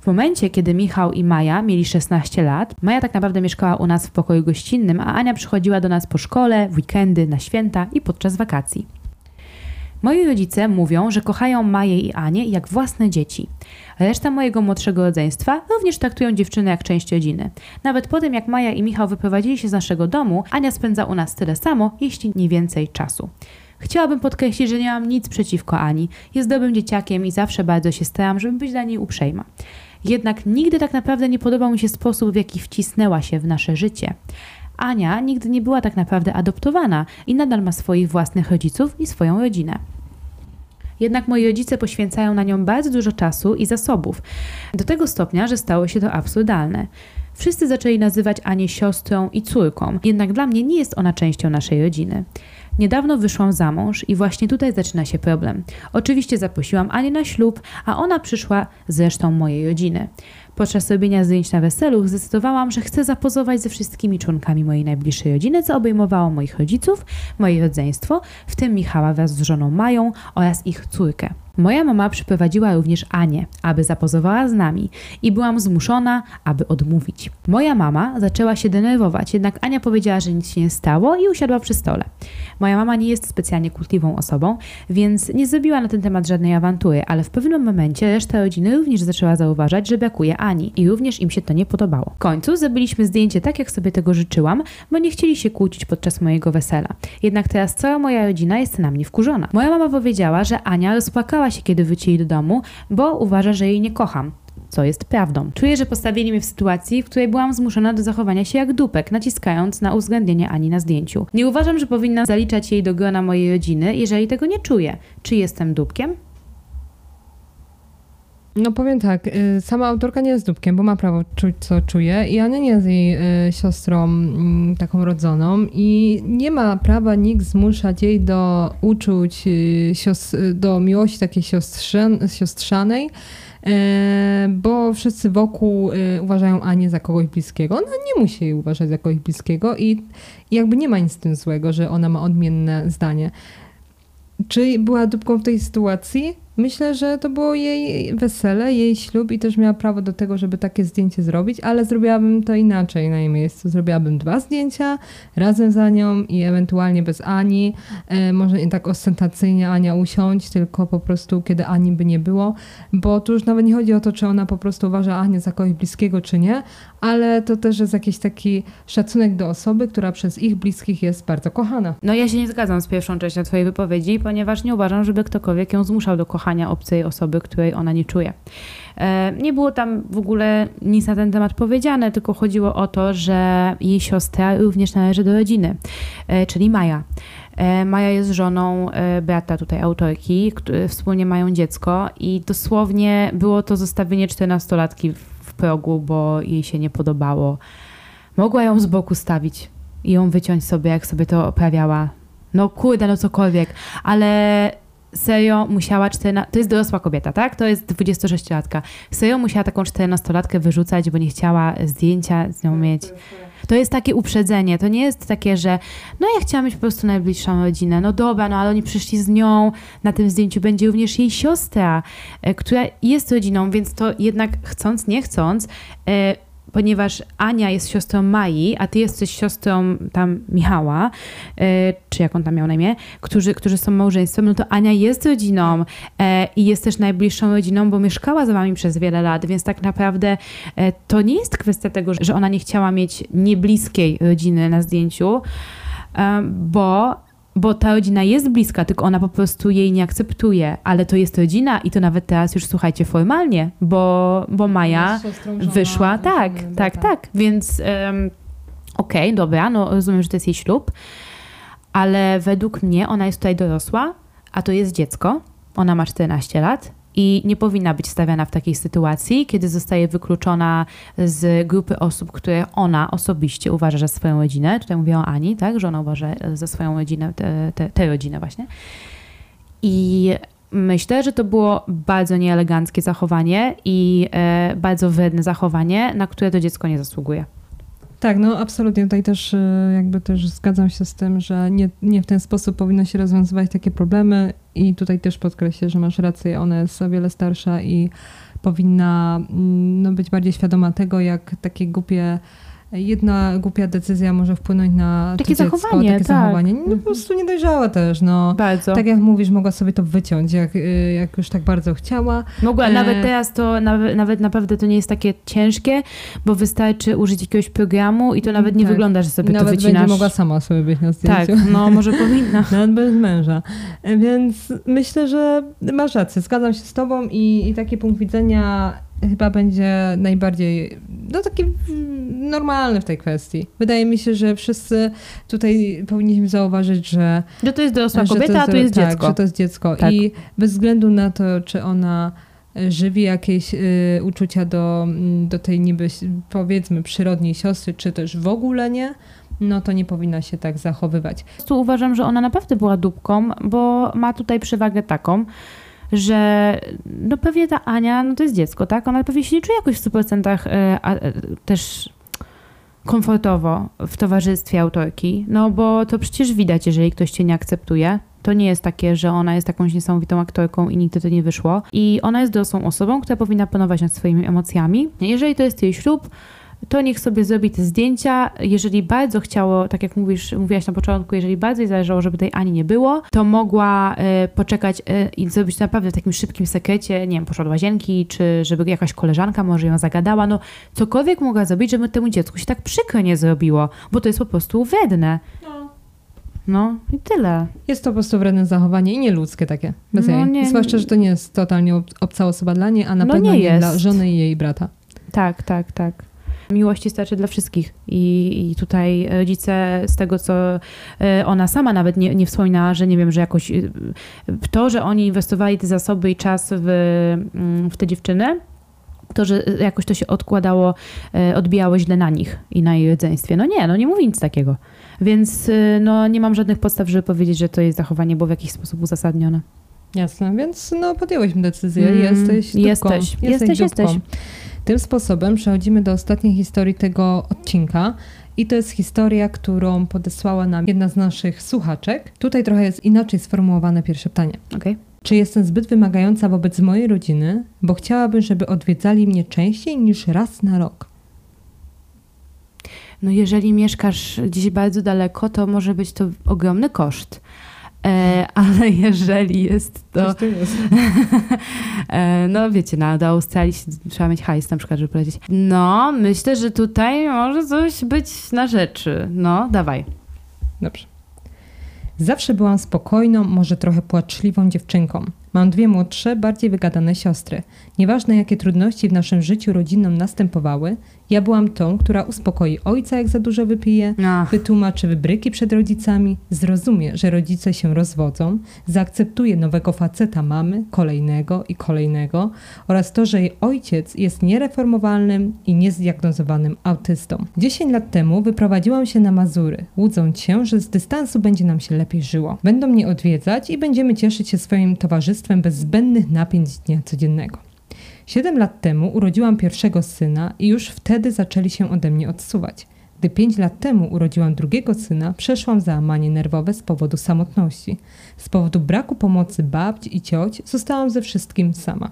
W momencie, kiedy Michał i Maja mieli 16 lat, Maja tak naprawdę mieszkała u nas w pokoju gościnnym, a Ania przychodziła do nas po szkole, w weekendy, na święta i podczas wakacji. Moi rodzice mówią, że kochają Maję i Anię jak własne dzieci. Reszta mojego młodszego rodzeństwa również traktują dziewczynę jak część rodziny. Nawet po tym, jak Maja i Michał wyprowadzili się z naszego domu, Ania spędza u nas tyle samo, jeśli nie więcej czasu. Chciałabym podkreślić, że nie mam nic przeciwko Ani. Jest dobrym dzieciakiem i zawsze bardzo się staram, żeby być dla niej uprzejma. Jednak nigdy tak naprawdę nie podobał mi się sposób, w jaki wcisnęła się w nasze życie. Ania nigdy nie była tak naprawdę adoptowana i nadal ma swoich własnych rodziców i swoją rodzinę. Jednak moi rodzice poświęcają na nią bardzo dużo czasu i zasobów. Do tego stopnia, że stało się to absurdalne. Wszyscy zaczęli nazywać Anię siostrą i córką, jednak dla mnie nie jest ona częścią naszej rodziny. Niedawno wyszłam za mąż i właśnie tutaj zaczyna się problem. Oczywiście zaprosiłam Anię na ślub, a ona przyszła z resztą mojej rodziny. Podczas robienia zdjęć na weselu zdecydowałam, że chcę zapozować ze wszystkimi członkami mojej najbliższej rodziny, co obejmowało moich rodziców, moje rodzeństwo, w tym Michała wraz z żoną Mają oraz ich córkę. Moja mama przyprowadziła również Anię, aby zapozowała z nami i byłam zmuszona, aby odmówić. Moja mama zaczęła się denerwować, jednak Ania powiedziała, że nic się nie stało i usiadła przy stole. Moja mama nie jest specjalnie kultywą osobą, więc nie zrobiła na ten temat żadnej awantury, ale w pewnym momencie reszta rodziny również zaczęła zauważać, że brakuje Ani i również im się to nie podobało. W końcu zrobiliśmy zdjęcie tak, jak sobie tego życzyłam, bo nie chcieli się kłócić podczas mojego wesela. Jednak teraz cała moja rodzina jest na mnie wkurzona. Moja mama powiedziała, że Ania rozpłakała się, kiedy wrócili do domu, bo uważa, że jej nie kocham co jest prawdą. Czuję, że postawili mnie w sytuacji, w której byłam zmuszona do zachowania się jak dupek, naciskając na uwzględnienie Ani na zdjęciu. Nie uważam, że powinnam zaliczać jej do grona mojej rodziny, jeżeli tego nie czuję. Czy jestem dupkiem? No powiem tak, y, sama autorka nie jest dupkiem, bo ma prawo czuć, co czuje i Ania nie jest jej y, siostrą mm, taką rodzoną i nie ma prawa nikt zmuszać jej do uczuć, y, do miłości takiej siostrzanej, bo wszyscy wokół uważają Anię za kogoś bliskiego. Ona nie musi jej uważać za kogoś bliskiego i jakby nie ma nic z tym złego, że ona ma odmienne zdanie. Czy była dupką w tej sytuacji? Myślę, że to było jej wesele, jej ślub i też miała prawo do tego, żeby takie zdjęcie zrobić, ale zrobiłabym to inaczej na jej miejscu. Zrobiłabym dwa zdjęcia razem za nią i ewentualnie bez Ani. E, może nie tak ostentacyjnie Ania usiąść, tylko po prostu kiedy Ani by nie było, bo tu już nawet nie chodzi o to, czy ona po prostu uważa Anię za kogoś bliskiego, czy nie, ale to też jest jakiś taki szacunek do osoby, która przez ich bliskich jest bardzo kochana. No ja się nie zgadzam z pierwszą częścią twojej wypowiedzi, ponieważ nie uważam, żeby ktokolwiek ją zmuszał do kochania obcej osoby, której ona nie czuje. E, nie było tam w ogóle nic na ten temat powiedziane, tylko chodziło o to, że jej siostra również należy do rodziny, e, czyli Maja. E, Maja jest żoną brata tutaj autorki, wspólnie mają dziecko i dosłownie było to zostawienie 14-latki w progu, bo jej się nie podobało. Mogła ją z boku stawić i ją wyciąć sobie, jak sobie to oprawiała. No kurde, no cokolwiek, ale serio musiała 14, to jest dorosła kobieta, tak? To jest 26-latka. Serio musiała taką 14-latkę wyrzucać, bo nie chciała zdjęcia z nią mieć. To jest takie uprzedzenie. To nie jest takie, że no ja chciałam mieć po prostu najbliższą rodzinę. No dobra, no ale oni przyszli z nią. Na tym zdjęciu będzie również jej siostra, e, która jest rodziną, więc to jednak chcąc, nie chcąc, e, ponieważ Ania jest siostrą Mai, a ty jesteś siostrą tam Michała, yy, czy jak on tam miał na imię, którzy, którzy są małżeństwem, no to Ania jest rodziną yy, i jest też najbliższą rodziną, bo mieszkała z wami przez wiele lat, więc tak naprawdę yy, to nie jest kwestia tego, że ona nie chciała mieć niebliskiej rodziny na zdjęciu, bo bo ta rodzina jest bliska, tylko ona po prostu jej nie akceptuje, ale to jest rodzina i to nawet teraz już słuchajcie formalnie, bo, bo Maja wyszła, tak, tak, tak, więc um, okej, okay, dobra, no rozumiem, że to jest jej ślub, ale według mnie ona jest tutaj dorosła, a to jest dziecko, ona ma 14 lat i nie powinna być stawiana w takiej sytuacji, kiedy zostaje wykluczona z grupy osób, które ona osobiście uważa za swoją rodzinę. Tutaj mówię o Ani, tak, że ona uważa za swoją rodzinę, tę rodzinę właśnie. I myślę, że to było bardzo nieeleganckie zachowanie i e, bardzo wredne zachowanie, na które to dziecko nie zasługuje. Tak, no absolutnie. Tutaj też e, jakby też zgadzam się z tym, że nie, nie w ten sposób powinno się rozwiązywać takie problemy i tutaj też podkreślę, że masz rację, ona jest o wiele starsza i powinna mm, no, być bardziej świadoma tego, jak takie głupie jedna głupia decyzja może wpłynąć na takie dziecko, zachowanie. Takie tak. zachowanie. No, po prostu nie dojrzała też. No. Bardzo. Tak jak mówisz, mogła sobie to wyciąć, jak, y, jak już tak bardzo chciała. Mogła, e... nawet teraz to, nawet, nawet naprawdę to nie jest takie ciężkie, bo wystarczy użyć jakiegoś programu i to nawet nie tak. wygląda, że sobie nawet to wycinasz. Nawet mogła sama sobie być na zdjęciu. Tak, no może powinna. [LAUGHS] nawet bez męża. E, więc myślę, że masz rację, zgadzam się z tobą i, i taki punkt widzenia chyba będzie najbardziej, no taki normalny w tej kwestii. Wydaje mi się, że wszyscy tutaj powinniśmy zauważyć, że... Że to jest dorosła kobieta, a to jest tak, dziecko. że to jest dziecko. Tak. I bez względu na to, czy ona y, żywi jakieś y, uczucia do, do tej niby, powiedzmy, przyrodniej siostry, czy też w ogóle nie, no to nie powinna się tak zachowywać. Po prostu uważam, że ona naprawdę była dupką, bo ma tutaj przewagę taką, że no pewnie ta Ania, no to jest dziecko, tak? Ona pewnie się nie czuje jakoś w 100% e, a, e, też komfortowo w towarzystwie autorki, no bo to przecież widać, jeżeli ktoś cię nie akceptuje. To nie jest takie, że ona jest jakąś niesamowitą aktorką i nigdy to nie wyszło. I ona jest dorosłą osobą, która powinna panować nad swoimi emocjami. Jeżeli to jest jej ślub, to niech sobie zrobi te zdjęcia. Jeżeli bardzo chciało, tak jak mówisz, mówiłaś na początku, jeżeli bardzo jej zależało, żeby tej Ani nie było, to mogła e, poczekać e, i zrobić to naprawdę w takim szybkim sekrecie, nie wiem, poszła do łazienki, czy żeby jakaś koleżanka może ją zagadała, no cokolwiek mogła zrobić, żeby temu dziecku się tak przykro nie zrobiło, bo to jest po prostu wredne. No i tyle. Jest to po prostu wredne zachowanie i nieludzkie takie, bez No jej. nie- Zwłaszcza, że to nie jest totalnie ob- obca osoba dla niej, a na No pewno nie dla żony i jej brata. Tak, tak, tak. Miłości starczy dla wszystkich. I, I tutaj rodzice, z tego co e, ona sama nawet nie, nie wspominała, że nie wiem, że jakoś e, to, że oni inwestowali te zasoby i czas w, mm, w te dziewczyny, to, że jakoś to się odkładało, e, odbijało źle na nich i na jej rodzeństwie. No nie, no nie mówi nic takiego. Więc e, no, nie mam żadnych podstaw, żeby powiedzieć, że to jej zachowanie było w jakiś sposób uzasadnione. Jasne, więc no podjęłyśmy decyzję. Mm, jesteś dupką. jesteś. Jesteś, dupką. jesteś. Tym sposobem przechodzimy do ostatniej historii tego odcinka. I to jest historia, którą podesłała nam jedna z naszych słuchaczek. Tutaj trochę jest inaczej sformułowane pierwsze pytanie. Okej. Czy jestem zbyt wymagająca wobec mojej rodziny, bo chciałabym, żeby odwiedzali mnie częściej niż raz na rok? No jeżeli mieszkasz gdzieś bardzo daleko, to może być to ogromny koszt. E, ale [LAUGHS] jeżeli jest to, tu jest. [LAUGHS] e, no wiecie, no, do Australii trzeba mieć hajs na przykład, żeby polecieć. No, myślę, że tutaj może coś być na rzeczy. No, dawaj. Dobrze. Zawsze byłam spokojną, może trochę płaczliwą dziewczynką. Mam dwie młodsze, bardziej wygadane siostry. Nieważne jakie trudności w naszym życiu rodzinnym następowały, ja byłam tą, która uspokoi ojca jak za dużo wypije, Ach, wytłumaczy wybryki przed rodzicami, zrozumie, że rodzice się rozwodzą, zaakceptuje nowego faceta mamy, kolejnego i kolejnego oraz to, że jej ojciec jest niereformowalnym i niezdiagnozowanym autystą. 10 lat temu wyprowadziłam się na Mazury, łudząc się, że z dystansu będzie nam się lepiej żyło. Będą mnie odwiedzać i będziemy cieszyć się swoim towarzystwem bez zbędnych napięć dnia codziennego. Siedem lat temu urodziłam pierwszego syna i już wtedy zaczęli się ode mnie odsuwać. Gdy pięć lat temu urodziłam drugiego syna, przeszłam załamanie nerwowe z powodu samotności. Z powodu braku pomocy babci i cioć zostałam ze wszystkim sama.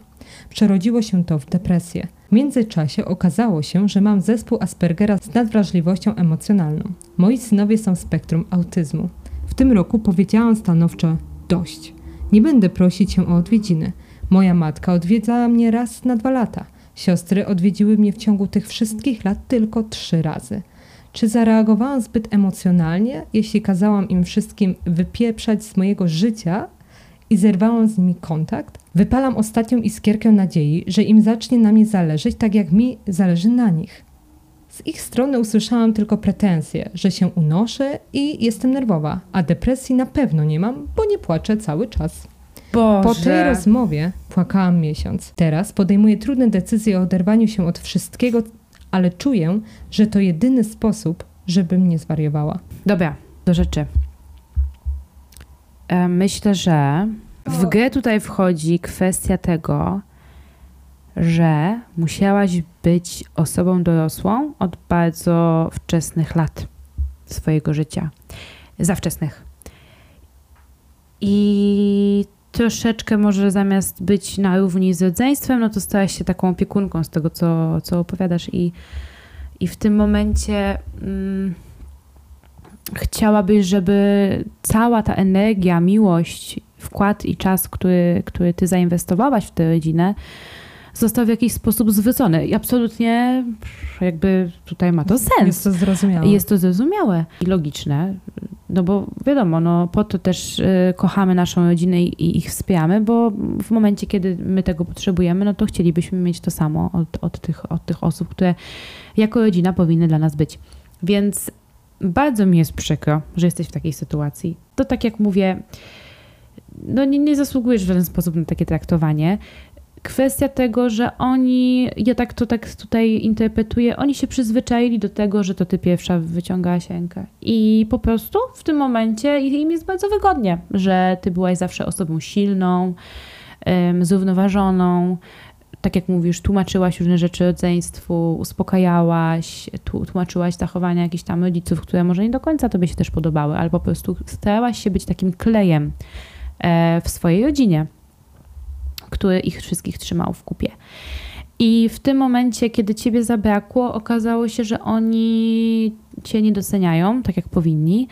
Przerodziło się to w depresję. W międzyczasie okazało się, że mam zespół Aspergera z nadwrażliwością emocjonalną. Moi synowie są spektrum autyzmu. W tym roku powiedziałam stanowczo dość. Nie będę prosić się o odwiedziny. Moja matka odwiedzała mnie raz na dwa lata. Siostry odwiedziły mnie w ciągu tych wszystkich lat tylko trzy razy. Czy zareagowałam zbyt emocjonalnie, jeśli kazałam im wszystkim wypieprzać z mojego życia i zerwałam z nimi kontakt? Wypalam ostatnią iskierkę nadziei, że im zacznie na mnie zależeć tak jak mi zależy na nich. Z ich strony usłyszałam tylko pretensje, że się unoszę i jestem nerwowa, a depresji na pewno nie mam, bo nie płaczę cały czas. Boże. Po tej rozmowie płakałam miesiąc. Teraz podejmuję trudne decyzje o oderwaniu się od wszystkiego, ale czuję, że to jedyny sposób, żebym nie zwariowała. Dobra, do rzeczy. E, Myślę, że w grę tutaj wchodzi kwestia tego, że musiałaś być osobą dorosłą od bardzo wczesnych lat swojego życia. Za wczesnych. I troszeczkę może zamiast być na równi z rodzeństwem, no to stałaś się taką opiekunką z tego, co, co opowiadasz. I, i w tym momencie mm, chciałabyś, żeby cała ta energia, miłość, wkład i czas, który, który ty zainwestowałaś w tę rodzinę, został w jakiś sposób zwrócony. I absolutnie jakby tutaj ma to sens. Jest to zrozumiałe. Jest to zrozumiałe i logiczne, no bo wiadomo, no po to też y, kochamy naszą rodzinę i, i ich wspieramy, bo w momencie, kiedy my tego potrzebujemy, no to chcielibyśmy mieć to samo od, od, tych, od tych osób, które jako rodzina powinny dla nas być. Więc bardzo mi jest przykro, że jesteś w takiej sytuacji. To tak jak mówię, no nie, nie zasługujesz w żaden sposób na takie traktowanie. Kwestia tego, że oni, ja tak to tak tutaj interpretuję, oni się przyzwyczaili do tego, że to ty pierwsza wyciągałaś rękę. I po prostu w tym momencie im jest bardzo wygodnie, że ty byłaś zawsze osobą silną, um, zrównoważoną, tak jak mówisz, tłumaczyłaś różne rzeczy rodzeństwu, uspokajałaś, tłumaczyłaś zachowania jakichś tam rodziców, które może nie do końca tobie się też podobały, ale po prostu starałaś się być takim klejem e, w swojej rodzinie, który ich wszystkich trzymał w kupie. I w tym momencie, kiedy ciebie zabrakło, okazało się, że oni cię nie doceniają tak, jak powinni.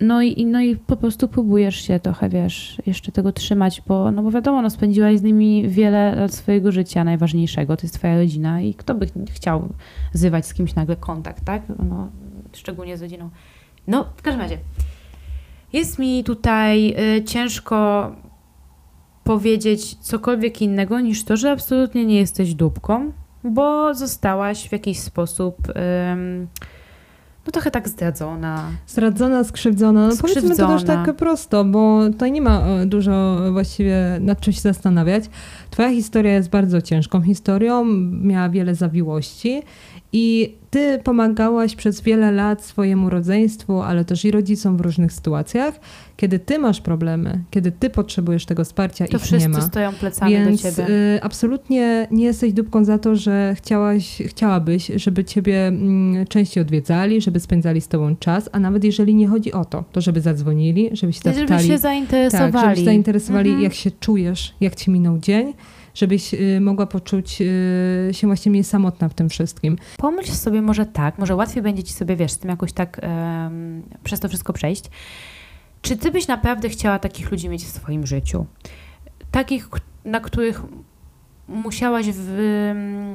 No i, no i po prostu próbujesz się trochę, wiesz, jeszcze tego trzymać, bo, no bo wiadomo, no spędziłaś z nimi wiele lat swojego życia najważniejszego, to jest twoja rodzina i kto by chciał zrywać z kimś nagle kontakt, tak? No, szczególnie z rodziną. No, w każdym razie, jest mi tutaj y, ciężko powiedzieć cokolwiek innego niż to, że absolutnie nie jesteś dupką, bo zostałaś w jakiś sposób... Y, no trochę tak zdradzona. Zdradzona, skrzywdzona. No skrzywdzona. powiedzmy to też tak prosto, bo tutaj nie ma e, dużo właściwie nad czym się zastanawiać. Twoja historia jest bardzo ciężką historią, miała wiele zawiłości i ty pomagałaś przez wiele lat swojemu rodzeństwu, ale też i rodzicom w różnych sytuacjach. Kiedy ty masz problemy, kiedy ty potrzebujesz tego wsparcia, to ich nie ma. stoją plecami Więc do ciebie. Y, absolutnie nie jesteś dupką za to, że chciałaś, chciałabyś, żeby ciebie mm, częściej odwiedzali, żeby spędzali z tobą czas, a nawet jeżeli nie chodzi o to, to żeby zadzwonili, żeby się zapytali. Żeby się zainteresowali. Tak, żeby się zainteresowali, mhm. jak się czujesz, jak ci minął dzień żebyś y, mogła poczuć y, się właśnie mniej samotna w tym wszystkim. Pomyśl sobie może tak, może łatwiej będzie ci sobie, wiesz, z tym jakoś tak um, przez to wszystko przejść. Czy ty byś naprawdę chciała takich ludzi mieć w swoim życiu? Takich, na których musiałaś w, um,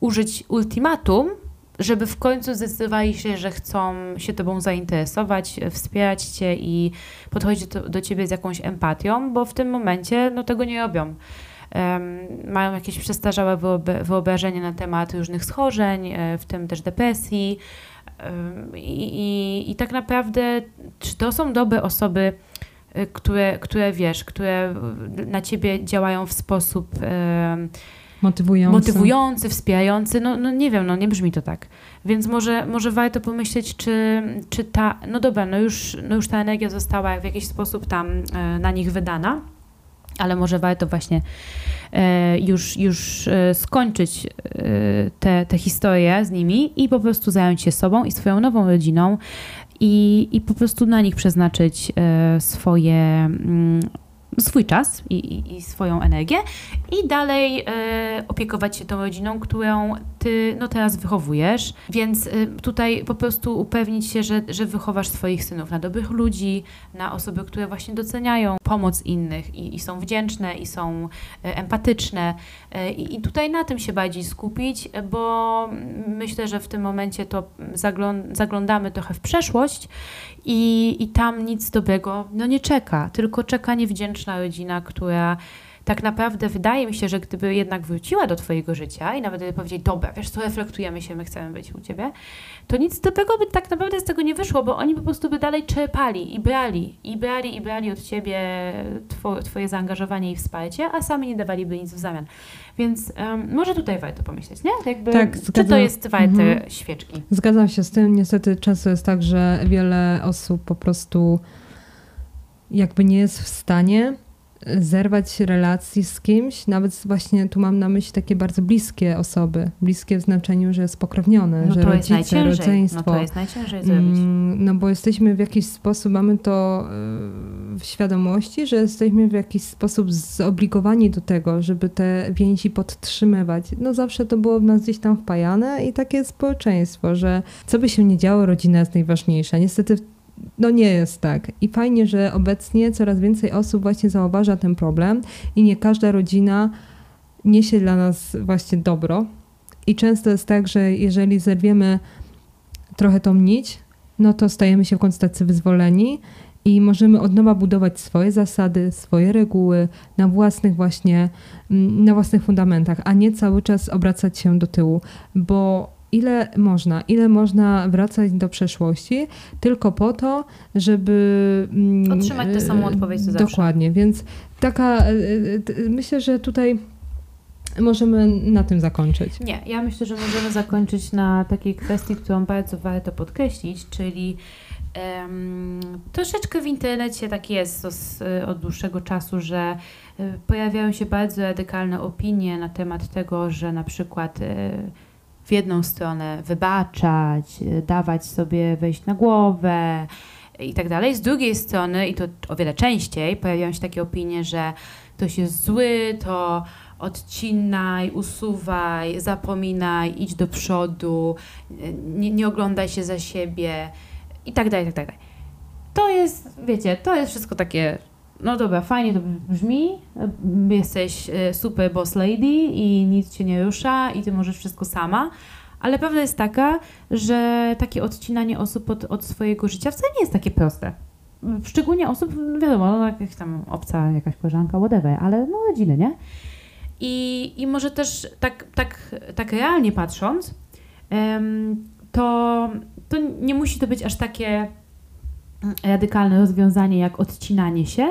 użyć ultimatum, żeby w końcu zdecydowali się, że chcą się tobą zainteresować, wspierać cię i podchodzić do, do ciebie z jakąś empatią, bo w tym momencie no, tego nie robią mają jakieś przestarzałe wyobrażenie na temat różnych schorzeń, e, w tym też depresji. I, i, I, tak naprawdę, czy to są dobre osoby, e, które, które wiesz, które na ciebie działają w sposób motywujący, motywujący wspierający? No, no nie wiem, no nie brzmi to tak. Więc może, może warto pomyśleć, czy, czy ta, no dobra, no już, no już ta energia została w jakiś sposób tam e, na nich wydana ale może warto właśnie e, już, już e, skończyć tę te, historię z nimi i po prostu zająć się sobą i swoją nową rodziną i, i po prostu na nich przeznaczyć e, swoje mm, swój czas i, i, i, swoją energię i dalej e, opiekować się tą rodziną, którą ty no teraz wychowujesz. Więc e, tutaj po prostu upewnić się, że, że wychowasz swoich synów na dobrych ludzi, na osoby, które właśnie doceniają pomoc innych i, i są wdzięczne i są e, empatyczne. I tutaj na tym się bardziej skupić, bo myślę, że w tym momencie to zaglądamy trochę w przeszłość i, i tam nic dobrego no nie czeka, tylko czeka niewdzięczna rodzina, która tak naprawdę wydaje mi się, że gdyby jednak wróciła do Twojego życia i nawet gdyby powiedzieć, dobra, wiesz co, reflektujemy się, my chcemy być u Ciebie, to nic dobrego by tak naprawdę z tego nie wyszło, bo oni po prostu by dalej czerpali i brali, i brali, i brali od Ciebie two, Twoje zaangażowanie i wsparcie, a sami nie dawaliby nic w zamian. Więc um, może tutaj warto pomyśleć, nie? Jakby, tak, czy to jest warte mhm. świeczki? Zgadzam się z tym. Niestety często jest tak, że wiele osób po prostu jakby nie jest w stanie zerwać relacji z kimś, nawet właśnie tu mam na myśli takie bardzo bliskie osoby, bliskie w znaczeniu, że spokrewnione, no że rodzice, rodzeństwo. No to jest najciężej zrobić. Mm, no bo jesteśmy w jakiś sposób, mamy to e, w świadomości, że jesteśmy w jakiś sposób zobligowani do tego, żeby te więzi podtrzymywać. No zawsze to było w nas gdzieś tam wpajane i takie społeczeństwo, że co by się nie działo, rodzina jest najważniejsza. Niestety no nie jest tak. I fajnie, że obecnie coraz więcej osób właśnie zauważa ten problem i nie każda rodzina niesie dla nas właśnie dobro. I często jest tak, że jeżeli zerwiemy trochę tą nić, no to stajemy się w końcu tacy wyzwoleni i możemy od nowa budować swoje zasady, swoje reguły na własnych właśnie, mm, na własnych fundamentach, a nie cały czas obracać się do tyłu, bo ile można, ile można wracać do przeszłości tylko po to, żeby mm, otrzymać tę samą odpowiedź co zawsze. Dokładnie, więc taka e, e, myślę, że tutaj możemy na tym zakończyć. Nie, ja myślę, że możemy zakończyć na takiej kwestii, którą bardzo warto podkreślić, czyli um, troszeczkę w internecie tak jest od dłuższego czasu, że e, pojawiają się bardzo radykalne opinie na temat tego, że na przykład e, w jedną stronę wybaczać, e, dawać sobie wejść na głowę i tak dalej. Z drugiej strony, i to o wiele częściej, pojawiają się takie opinie, że ktoś jest zły, to odcinaj, usuwaj, zapominaj, idź do przodu, nie, nie oglądaj się za siebie i tak dalej, i tak dalej. To jest, wiecie, to jest wszystko takie, no dobra, fajnie to brzmi, jesteś e, super boss lady i nic cię nie rusza i ty możesz wszystko sama, ale prawda jest taka, że takie odcinanie osób od, od swojego życia wcale nie jest takie proste. Szczególnie osób, wiadomo, no, jakaś tam obca, jakaś koleżanka, whatever, ale no rodziny, nie? I, i może też tak, tak, tak realnie patrząc, to, to nie musi to być aż takie radykalne rozwiązanie jak odcinanie się,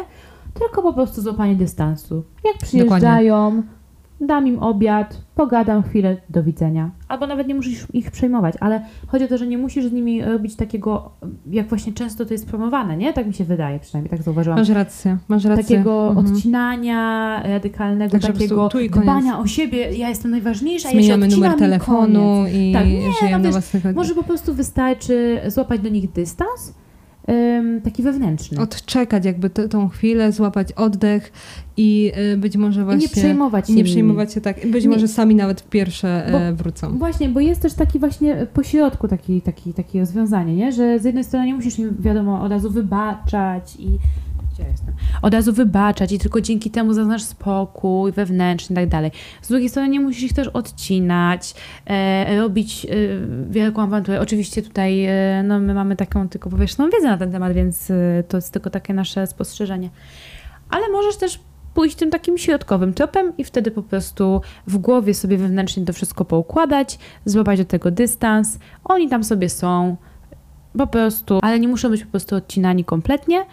tylko po prostu złapanie dystansu. Jak przyjeżdżają, Dokładnie dam im obiad, pogadam chwilę, do widzenia. Albo nawet nie musisz ich przejmować, ale chodzi o to, że nie musisz z nimi robić takiego, jak właśnie często to jest promowane, nie? Tak mi się wydaje, przynajmniej tak zauważyłam. Masz rację, masz rację. Takiego mhm. odcinania radykalnego, tak, takiego dbania o siebie, ja jestem najważniejsza, Zmieniamy ja się numer telefonu i, i tak, nie, żyjemy no, własnych... Może po prostu wystarczy złapać do nich dystans, taki wewnętrzny. Odczekać jakby t- tą chwilę, złapać oddech i y, być może właśnie... I nie przejmować się Nie przejmować się tak. Być nie, może sami nawet pierwsze bo, e, wrócą. Właśnie, bo jest też taki właśnie pośrodku taki, taki, takie rozwiązanie, nie? że z jednej strony nie musisz im wiadomo od razu wybaczać i Od razu wybaczać i tylko dzięki temu zaznasz spokój wewnętrzny i tak dalej. Z drugiej strony nie musisz ich też odcinać, e, robić e, wielką awanturę. Oczywiście tutaj e, no, my mamy taką tylko powierzchowną wiedzę na ten temat, więc e, to jest tylko takie nasze spostrzeżenie. Ale możesz też pójść tym takim środkowym tropem i wtedy po prostu w głowie sobie wewnętrznie to wszystko poukładać, złapać do tego dystans. Oni tam sobie są, po prostu, ale nie muszą być po prostu odcinani kompletnie.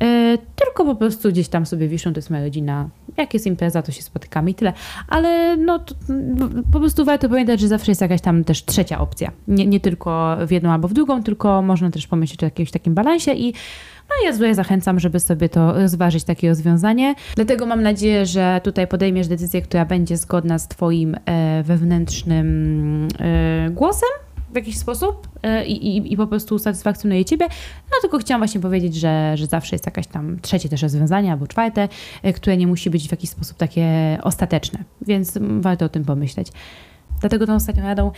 E, tylko po prostu gdzieś tam sobie wiszą, to jest moja rodzina, jak jest impreza, to się spotykamy i tyle. Ale no to, po prostu warto pamiętać, że zawsze jest jakaś tam też trzecia opcja. Nie, nie tylko w jedną albo w drugą, tylko można też pomyśleć o jakimś takim balansie i no ja tutaj zachęcam, żeby sobie to rozważyć, takie rozwiązanie. Dlatego mam nadzieję, że tutaj podejmiesz decyzję, która będzie zgodna z Twoim e, wewnętrznym e, głosem w jakiś sposób e, i, i, i po prostu satysfakcjonuje Ciebie. No tylko chciałam właśnie powiedzieć, że, że zawsze jest jakaś tam trzecie też rozwiązanie albo czwarte, e, które nie musi być w jakiś sposób takie ostateczne, więc warto o tym pomyśleć. Dlatego tą ostatnią radą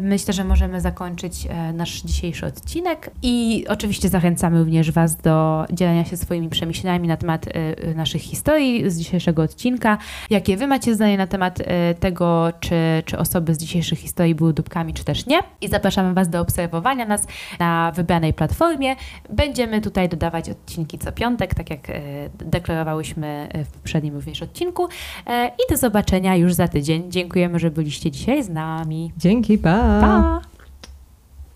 myślę, że możemy zakończyć e, nasz dzisiejszy odcinek i oczywiście zachęcamy również Was do dzielenia się swoimi przemyśleniami na temat e, naszych historii z dzisiejszego odcinka. Jakie Wy macie zdanie na temat e, tego, czy, czy osoby z dzisiejszych historii były dupkami, czy też nie. I zapraszamy Was do obserwowania nas na wybranej platformie. Będziemy tutaj dodawać odcinki co piątek, tak jak deklarowałyśmy w poprzednim również odcinku. I do zobaczenia już za tydzień. Dziękujemy, że byliście dzisiaj z nami. Dzięki, pa! Pa!